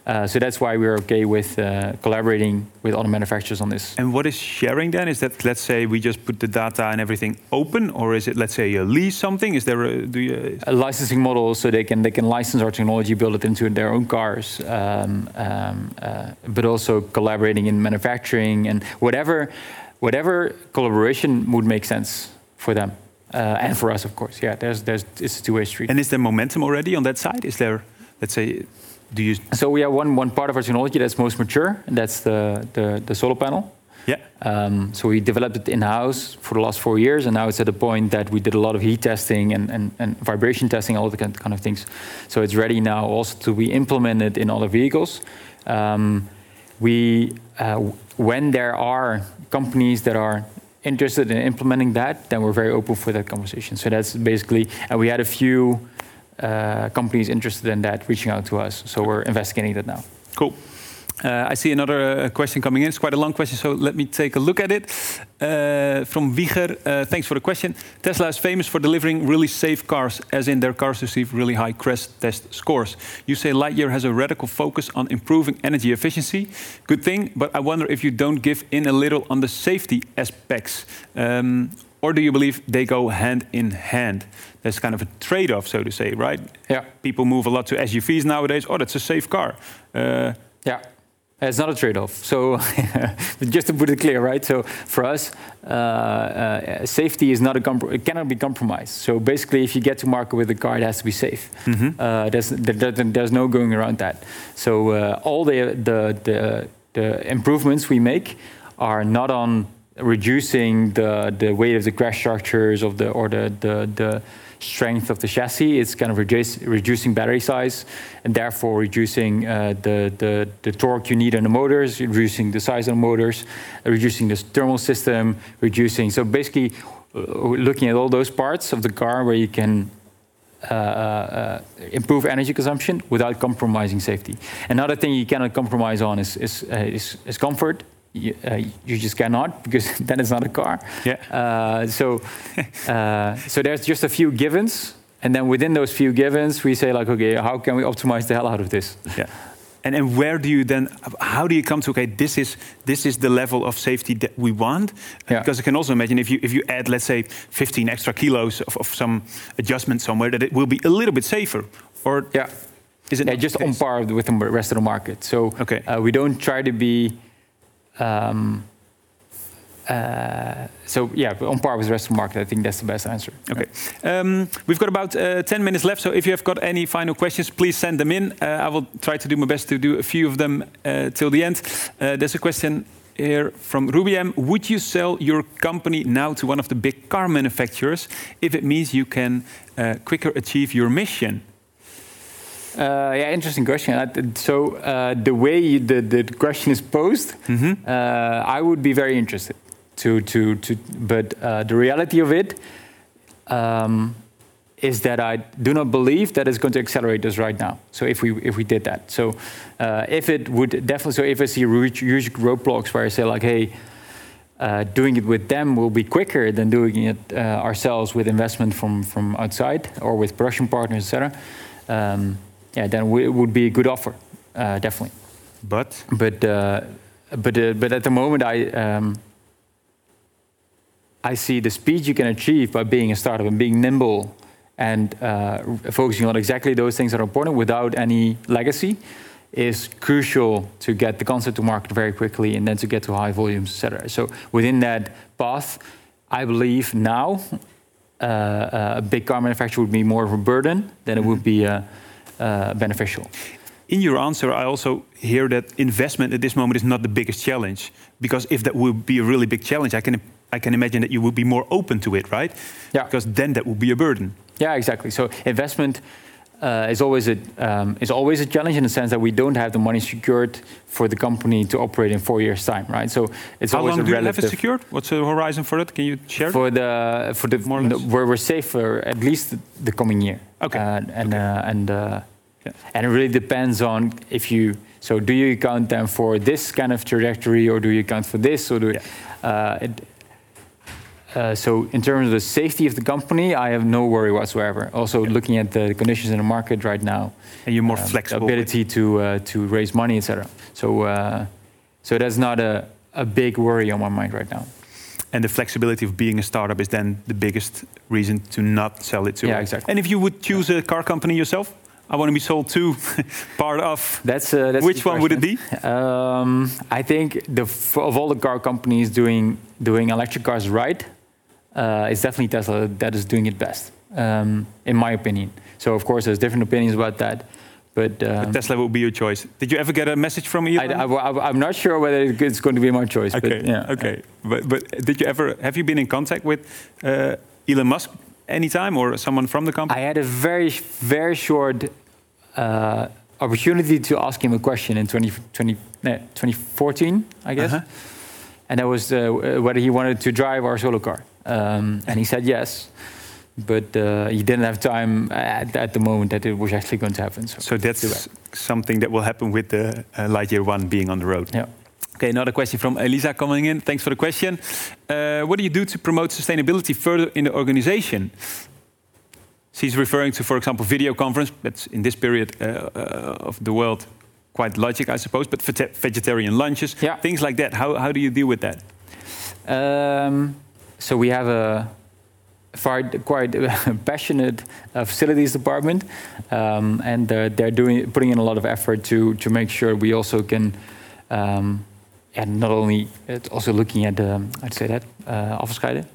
C: Uh, so that's why we're okay with uh, collaborating with other manufacturers on this.
B: And what is sharing then? Is that let's say we just put the data and everything open, or is it let's say a lease something? Is there a, do you,
C: A licensing model so they can they can license our technology, build it into their own cars, um, um, uh, but also collaborating in manufacturing and whatever whatever collaboration would make sense for them uh, and for us, of course. Yeah, there's there's it's a two way street.
B: and is there momentum already on that side? Is there let's say do you
C: So we have one one part of our technology that's most mature, and that's the the, the solar panel.
B: yeah
C: Um, so we developed it in-house for the last four years, and now it's at the point that we did a lot of heat testing and, and, and vibration testing, all the kind kind of things. So it's ready now also to be implemented in other vehicles. Um, we, uh, when there are companies that are interested in implementing that, then we're very open for that conversation. So that's basically, and we had a few uh, companies interested in that reaching out to us. So we're investigating that now.
B: Cool. Uh, I see another uh, question coming in. It's quite a long question, so let me take a look at it. Uh, from Wieger, uh, thanks for the question. Tesla is famous for delivering really safe cars, as in their cars receive really high crash test scores. You say Lightyear has a radical focus on improving energy efficiency. Good thing, but I wonder if you don't give in a little on the safety aspects. Um, or do you believe they go hand in hand? There's kind of a trade off, so to say, right?
C: Yeah.
B: People move a lot to SUVs nowadays. Oh, that's a safe car. Uh,
C: Yeah. It's not a trade-off. So, just to put it clear, right? So, for us, uh, uh, safety is not a compro- it cannot be compromised. So, basically, if you get to market with a car, it has to be safe. Uh, there's there, there- there's no going around that. So, uh, all the, the the the improvements we make are not on reducing the the weight of the crash structures of the or the the, the strength of the chassis. It's kind of reduce, reducing battery size and therefore reducing uh, the, the, the torque you need on the motors, reducing the size of the motors, uh, reducing the thermal system, reducing. So basically, uh, looking at all those parts of the car where you can uh, uh, improve energy consumption without compromising safety. Another thing you cannot compromise on is, is, uh, is, is comfort. You, uh, you, just cannot because then it's not a car.
B: Yeah.
C: Uh, so, uh, so there's just a few givens, and then within those few givens, we say like, okay, how can we optimize the hell out of this?
B: Yeah. And, and where do you then, how do you come to, okay, this is, this is the level of safety that we want?
C: Yeah.
B: Because I can also imagine if you, if you add, let's say, 15 extra kilos of, of some adjustment somewhere, that it will be a little bit safer. Or
C: Yeah.
B: is it
C: Yeah, just on par with the rest of the market. So
B: Okay.
C: uh, we don't try to be. Um, uh, so yeah, on par with the rest of the market. I think that's the best answer.
B: Okay. Um, we've got about uh, 10 minutes left, so if you have got any final questions, please send them in. Uh, I will try to do my best to do a few of them uh, till the end. Uh, there's a question here from Rubiem. Would you sell your company now to one of the big car manufacturers if it means you can uh, quicker achieve your mission?
C: Uh, yeah, interesting question. So uh, the way you, the, the question is posed, uh, I would be very interested to to to. But uh, the reality of it um, is that I do not believe that it's going to accelerate us right now. So if we if we did that, so uh, if it would definitely, so if I see huge, huge roadblocks where I say like, hey. Uh, doing it with them will be quicker than doing it uh, ourselves with investment from, from outside or with production partners, etc. Um, yeah, then we, it would be a good offer, uh, definitely.
B: But
C: But uh, but uh, but at the moment, I um, I see the speed you can achieve by being a startup and being nimble and uh, focusing on exactly those things that are important without any legacy is crucial to get the concept to market very quickly and then to get to high volumes, etc. So within that path, I believe now uh, a big car manufacturer would be more of a burden than it would be uh, uh, beneficial.
B: in your answer, I also hear that investment at this moment is not the biggest challenge. Because if that would be a really big challenge, I can, I can imagine that you would be more open to it, right?
C: Yeah.
B: Because then that would be a burden.
C: Yeah, exactly. So investment uh, is always a um, is always a challenge in the sense that we don't have the money secured for the company to operate in four years' time, right? So it's
B: How
C: always
B: long
C: a
B: do you have it secured? What's the horizon for it? Can you share?
C: for the for the
B: More or
C: where we're safe for at least the coming year.
B: Okay.
C: Uh, and uh, and uh,
B: Yeah.
C: and it really depends on if you. So do you count them for this kind of trajectory, or do you count for this, or do? Uh, it, uh, so in terms of the safety of the company, I have no worry whatsoever. Also, looking at the conditions in the market right now,
B: and you're more
C: um,
B: flexible.
C: ability to uh, to raise money, etc. So uh, so that's not a, a big worry on my mind right now.
B: And the flexibility of being a startup is then the biggest reason to not sell it to.
C: Yeah, exactly.
B: And if you would choose a car company yourself, I want to be sold to part of.
C: That's, uh, that's
B: Which one would it
C: be? Um, I think the f- of all the car companies doing doing electric cars right, uh, it's definitely Tesla that is doing it best, um, in my opinion. So of course, there's different opinions about that, but. Um,
B: Tesla will be your choice. Did you ever get a message from Elon?
C: I, am not sure whether it's going to be my choice.
B: okay,
C: But, yeah.
B: okay. But, but did you ever have you been in contact with uh, Elon Musk anytime or someone from the company?
C: I had a very, very short uh, opportunity to ask him a question in 20, 20, no, 2014, I guess.
B: Uh-huh.
C: And that was uh, whether he wanted to drive our solar car. Um, and he said yes. But uh, he didn't have time at, at the moment that it was actually going to happen. So,
B: so that's something that will happen with the uh, Lightyear One being on the road.
C: Yeah.
B: Okay, another question from Elisa coming in. Thanks for the question. Uh, what do you do to promote sustainability further in the organization? She's referring to, for example, video conference. That's in this period uh, uh, of the world quite logic, I suppose. But vegetarian lunches,
C: Yeah.
B: things like that. How, how do you deal with that?
C: Um, so we have a far, quite passionate uh, facilities department, um, and uh, they're doing putting in a lot of effort to to make sure we also can, um, and not only it's also looking at um, I'd say that uh, afvalscheiden.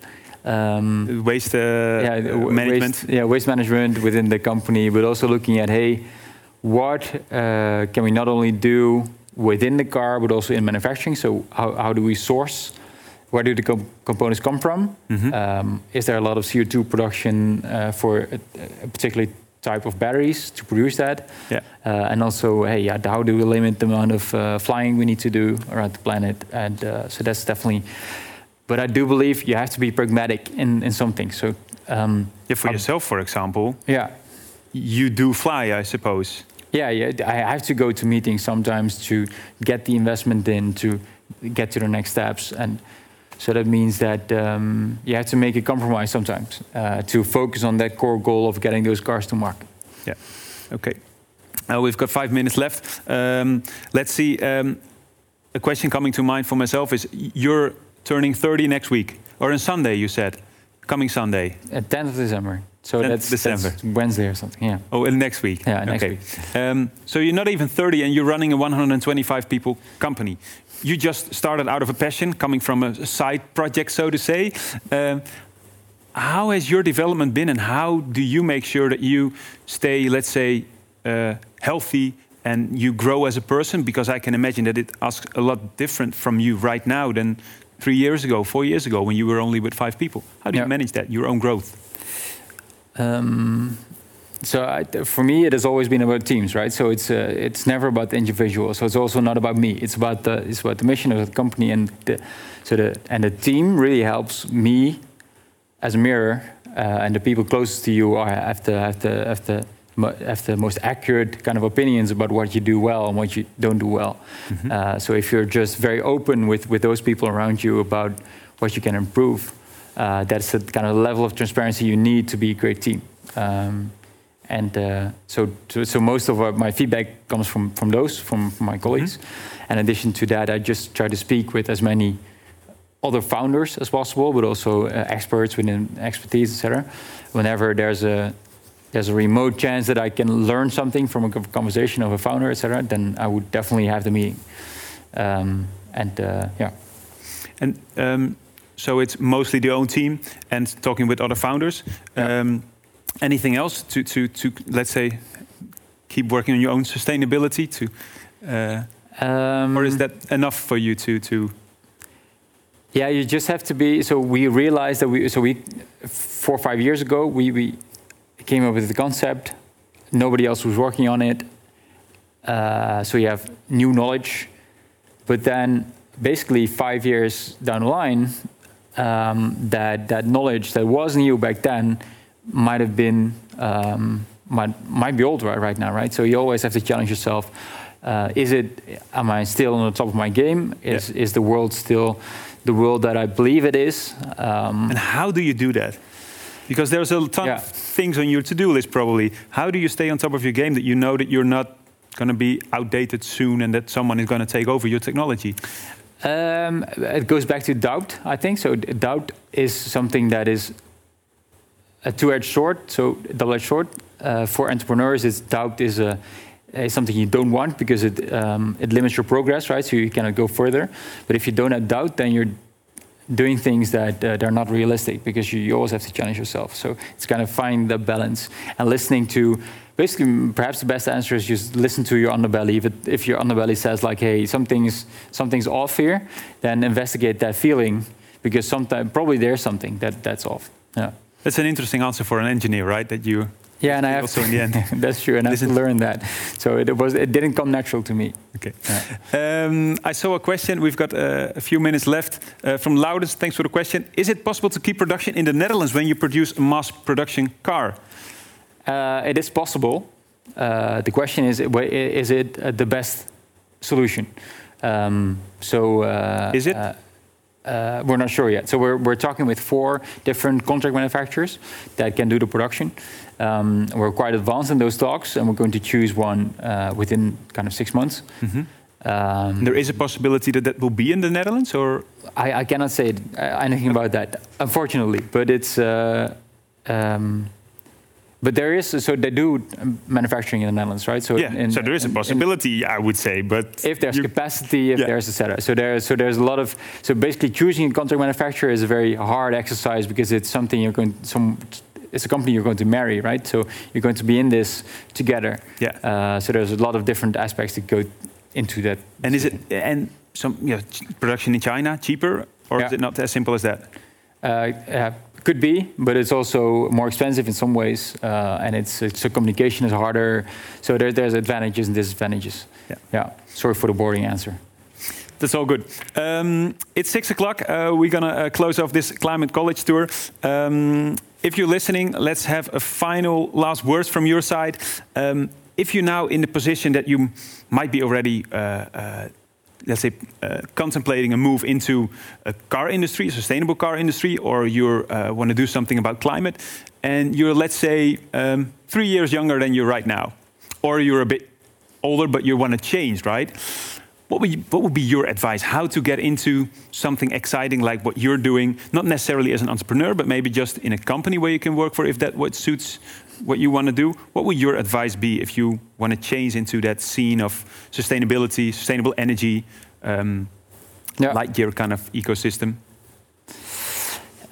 C: Um,
B: Waste uh,
C: yeah,
B: uh, management.
C: Waste, yeah, waste management within the company, but also looking at hey, what uh, can we not only do within the car, but also in manufacturing? So how, how do we source? Where do the com- components come from?
B: Mhm.
C: Um, is there a lot of CO2 production uh, for a, a particular type of batteries to produce that?
B: Yeah.
C: Uh, and also, hey, yeah, how do we limit the amount of uh, flying we need to do around the planet? And uh, so that's definitely. But I do believe you have to be pragmatic in, in something. So um,
B: Yeah, for
C: Um,
B: yourself, for example,
C: yeah,
B: you do fly, I suppose.
C: Yeah, yeah. I have to go to meetings sometimes to get the investment in to get to the next steps, and so that means that um, you have to make a compromise sometimes uh, to focus on that core goal of getting those cars to market.
B: Yeah. Okay. Uh, we've got five minutes left. Um, let's see. Um, a question coming to mind for myself is: You're turning 30 next week, or on Sunday? You said, coming Sunday.
C: At 10th of December. So that's,
B: December.
C: that's Wednesday or something. Yeah.
B: Oh, and next week.
C: Yeah, next
B: okay.
C: week.
B: Um, so you're not even 30, and you're running a 125 people company. You just started out of a passion, coming from a side project, so to say. Um, how has your development been, and how do you make sure that you stay, let's say, uh, healthy and you grow as a person? Because I can imagine that it asks a lot different from you right now than three years ago, four years ago, when you were only with five people. How do you manage that, your own growth?
C: Um, so I, for me, it has always been about teams, right? So it's uh, it's never about the individual. So it's also not about me. It's about the it's about the mission of the company and the, so the and the team really helps me as a mirror, uh, and the people closest to you are have the have the have the have the most accurate kind of opinions about what you do well and what you don't do well. Uh, so if you're just very open with with those people around you about what you can improve, uh, that's the kind of level of transparency you need to be a great team. Um, and uh, so, so, most of our, my feedback comes from from those from, from my colleagues. In addition to that, I just try to speak with as many other founders as possible, but also uh, experts within expertise, etc. Whenever there's a there's a remote chance that I can learn something from a conversation of a founder, etc., then I would definitely have the meeting. Um, and uh, yeah,
B: And um, so it's mostly the own team and talking with other founders.
C: Yeah.
B: Um, anything else to, to, to, let's say, keep working on your own sustainability? To, uh,
C: um,
B: or is that enough for you to, to
C: Yeah, you just have to be. So we realized that we. So we, four or five years ago, we we came up with the concept. Nobody else was working on it. Uh, so you have new knowledge, but then basically five years down the line, um, that that knowledge that was new back then might have been um, might might be old right, right now, right? So you always have to challenge yourself. Uh, is it? Am I still on the top of my game? Is is the world still the world that I believe it is? Um,
B: and how do you do that? Because there's a ton
C: Yeah.
B: of things on your to-do list probably. How do you stay on top of your game that you know that you're not going to be outdated soon and that someone is going to take over your technology?
C: Um, it goes back to doubt, I think. So doubt is something that is a two-edged sword. So double-edged sword uh, for entrepreneurs. Is doubt is a is something you don't want because it um, it limits your progress, right? So you cannot go further. But if you don't have doubt, then you're doing things that uh, they're not realistic because you, you always have to challenge yourself. So it's kind of finding the balance and listening to. Basically, perhaps the best answer is just listen to your underbelly. If, it, if your underbelly says like, "Hey, something's something's off here," then investigate that feeling because sometimes probably there's something that that's off. Yeah.
B: That's an interesting answer for an engineer, right? That you
C: Yeah, and I have
B: Also
C: to,
B: in the end.
C: that's true, and I
B: Listen-
C: learn that. So it was it didn't come natural to me.
B: Okay. Um, I saw a question. We've got uh, a few minutes left uh, from Loudens. Thanks for the question. Is it possible to keep production in the Netherlands when you produce a mass production car?
C: Uh, it is possible. Uh, the question is, is it uh, the best solution? Um, so uh,
B: Is it?
C: Uh, we're not sure yet. So we're, we're talking with four different contract manufacturers that can do the production. Um, we're quite advanced in those talks, and we're going to choose one uh, within kind of six months. Um,
B: There is a possibility that that will be in the Netherlands, or
C: I, I cannot say anything about that, unfortunately. But it's, uh, um, but there is so they do manufacturing in the Netherlands, right? So
B: yeah.
C: in-
B: so there is a
C: in- in-
B: possibility, I would say. But
C: if there's capacity, if
B: Yeah.
C: there's etc. So there's so there's a lot of so basically choosing a contract manufacturer is a very hard exercise because it's something you're going some it's a company you're going to marry, right? So you're going to be in this together.
B: Yeah.
C: Uh, so there's a lot of different aspects that go into that.
B: and is it and some yeah production in China cheaper, or is it not as simple as that?
C: Uh, uh, could be, but it's also more expensive in some ways, uh, and it's, it's so communication is harder. So there, there's advantages and disadvantages.
B: Yeah.
C: Yeah. Sorry for the boring answer.
B: That's all good. Um, it's six o'clock. Uh, we're gonna uh, close off this climate college tour. Um, if you're listening, let's have a final last words from your side. Um, if you're now in the position that you might be already, uh, uh, let's say, uh, contemplating a move into a car industry, a sustainable car industry, or you uh, want to do something about climate, and you're, let's say, um, three years younger than you right now, or you're a bit older but you want to change, right? What would, you, what would be your advice? How to get into something exciting like what you're doing, not necessarily as an entrepreneur, but maybe just in a company where you can work for if that what suits what you want to do. What would your advice be if you want to change into that scene of sustainability, sustainable energy, um,
C: Yeah.
B: light year kind of ecosystem?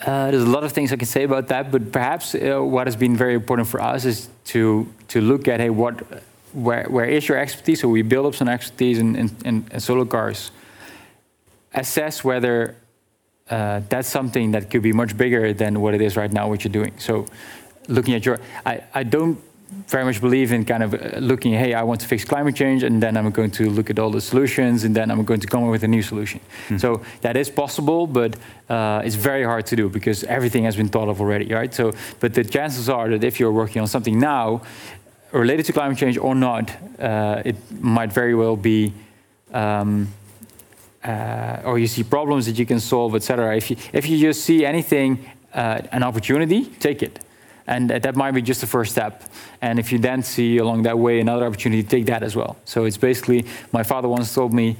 C: Uh, there's a lot of things I can say about that, but perhaps uh, what has been very important for us is to to look at hey, what, where where is your expertise? So we build up some expertise in in, in, in solar cars. Assess whether uh, that's something that could be much bigger than what it is right now, what you're doing. So, looking at your, I, I don't very much believe in kind of uh, looking, hey, I want to fix climate change, and then I'm going to look at all the solutions, and then I'm going to come up with a new solution. So that is possible, but uh, it's very hard to do because everything has been thought of already, right? So, but the chances are that if you're working on something now related to climate change or not, uh, it might very well be. Um, uh, or you see problems that you can solve, etc. If you if you just see anything, uh, an opportunity, take it, and that that might be just the first step. And if you then see along that way another opportunity, take that as well. So it's basically my father once told me.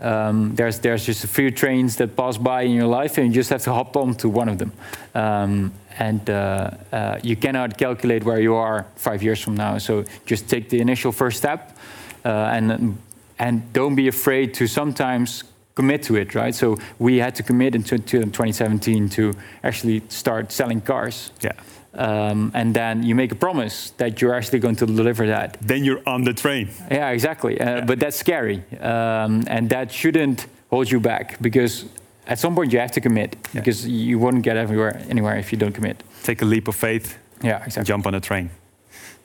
C: Um, there's there's just a few trains that pass by in your life, and you just have to hop on to one of them. Um, and uh, uh, you cannot calculate where you are five years from now. So just take the initial first step, uh, and and don't be afraid to sometimes commit to it, right? So we had to commit in 2017 to actually start selling cars.
B: Yeah.
C: Um, and then you make a promise that you're actually going to deliver that.
B: Then you're on the train.
C: Yeah, exactly. Uh, But that's scary. Um, and that shouldn't hold you back because at some point you have to commit because you won't get everywhere anywhere if you don't commit.
B: Take a leap of faith,
C: Yeah, exactly.
B: jump on a train.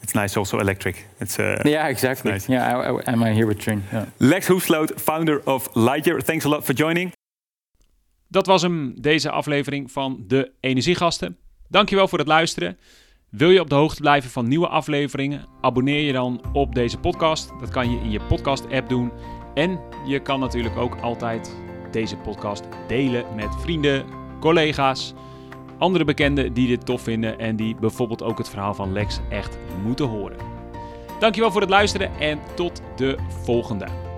B: It's nice, also electric. It's uh,
C: Yeah, exactly.
B: nice.
C: Yeah, I, I, am I here with train? Yeah.
B: Lex Hoefsloot, founder of Lightyear. Thanks a lot for joining.
A: Dat was hem, deze aflevering van de Energiegasten. Dankjewel voor het luisteren. Wil je op de hoogte blijven van nieuwe afleveringen? Abonneer je dan op deze podcast. Dat kan je in je podcast-app doen. En je kan natuurlijk ook altijd deze podcast delen met vrienden, collega's, andere bekenden die dit tof vinden en die bijvoorbeeld ook het verhaal van Lex echt moeten horen. Dankjewel voor het luisteren en tot de volgende.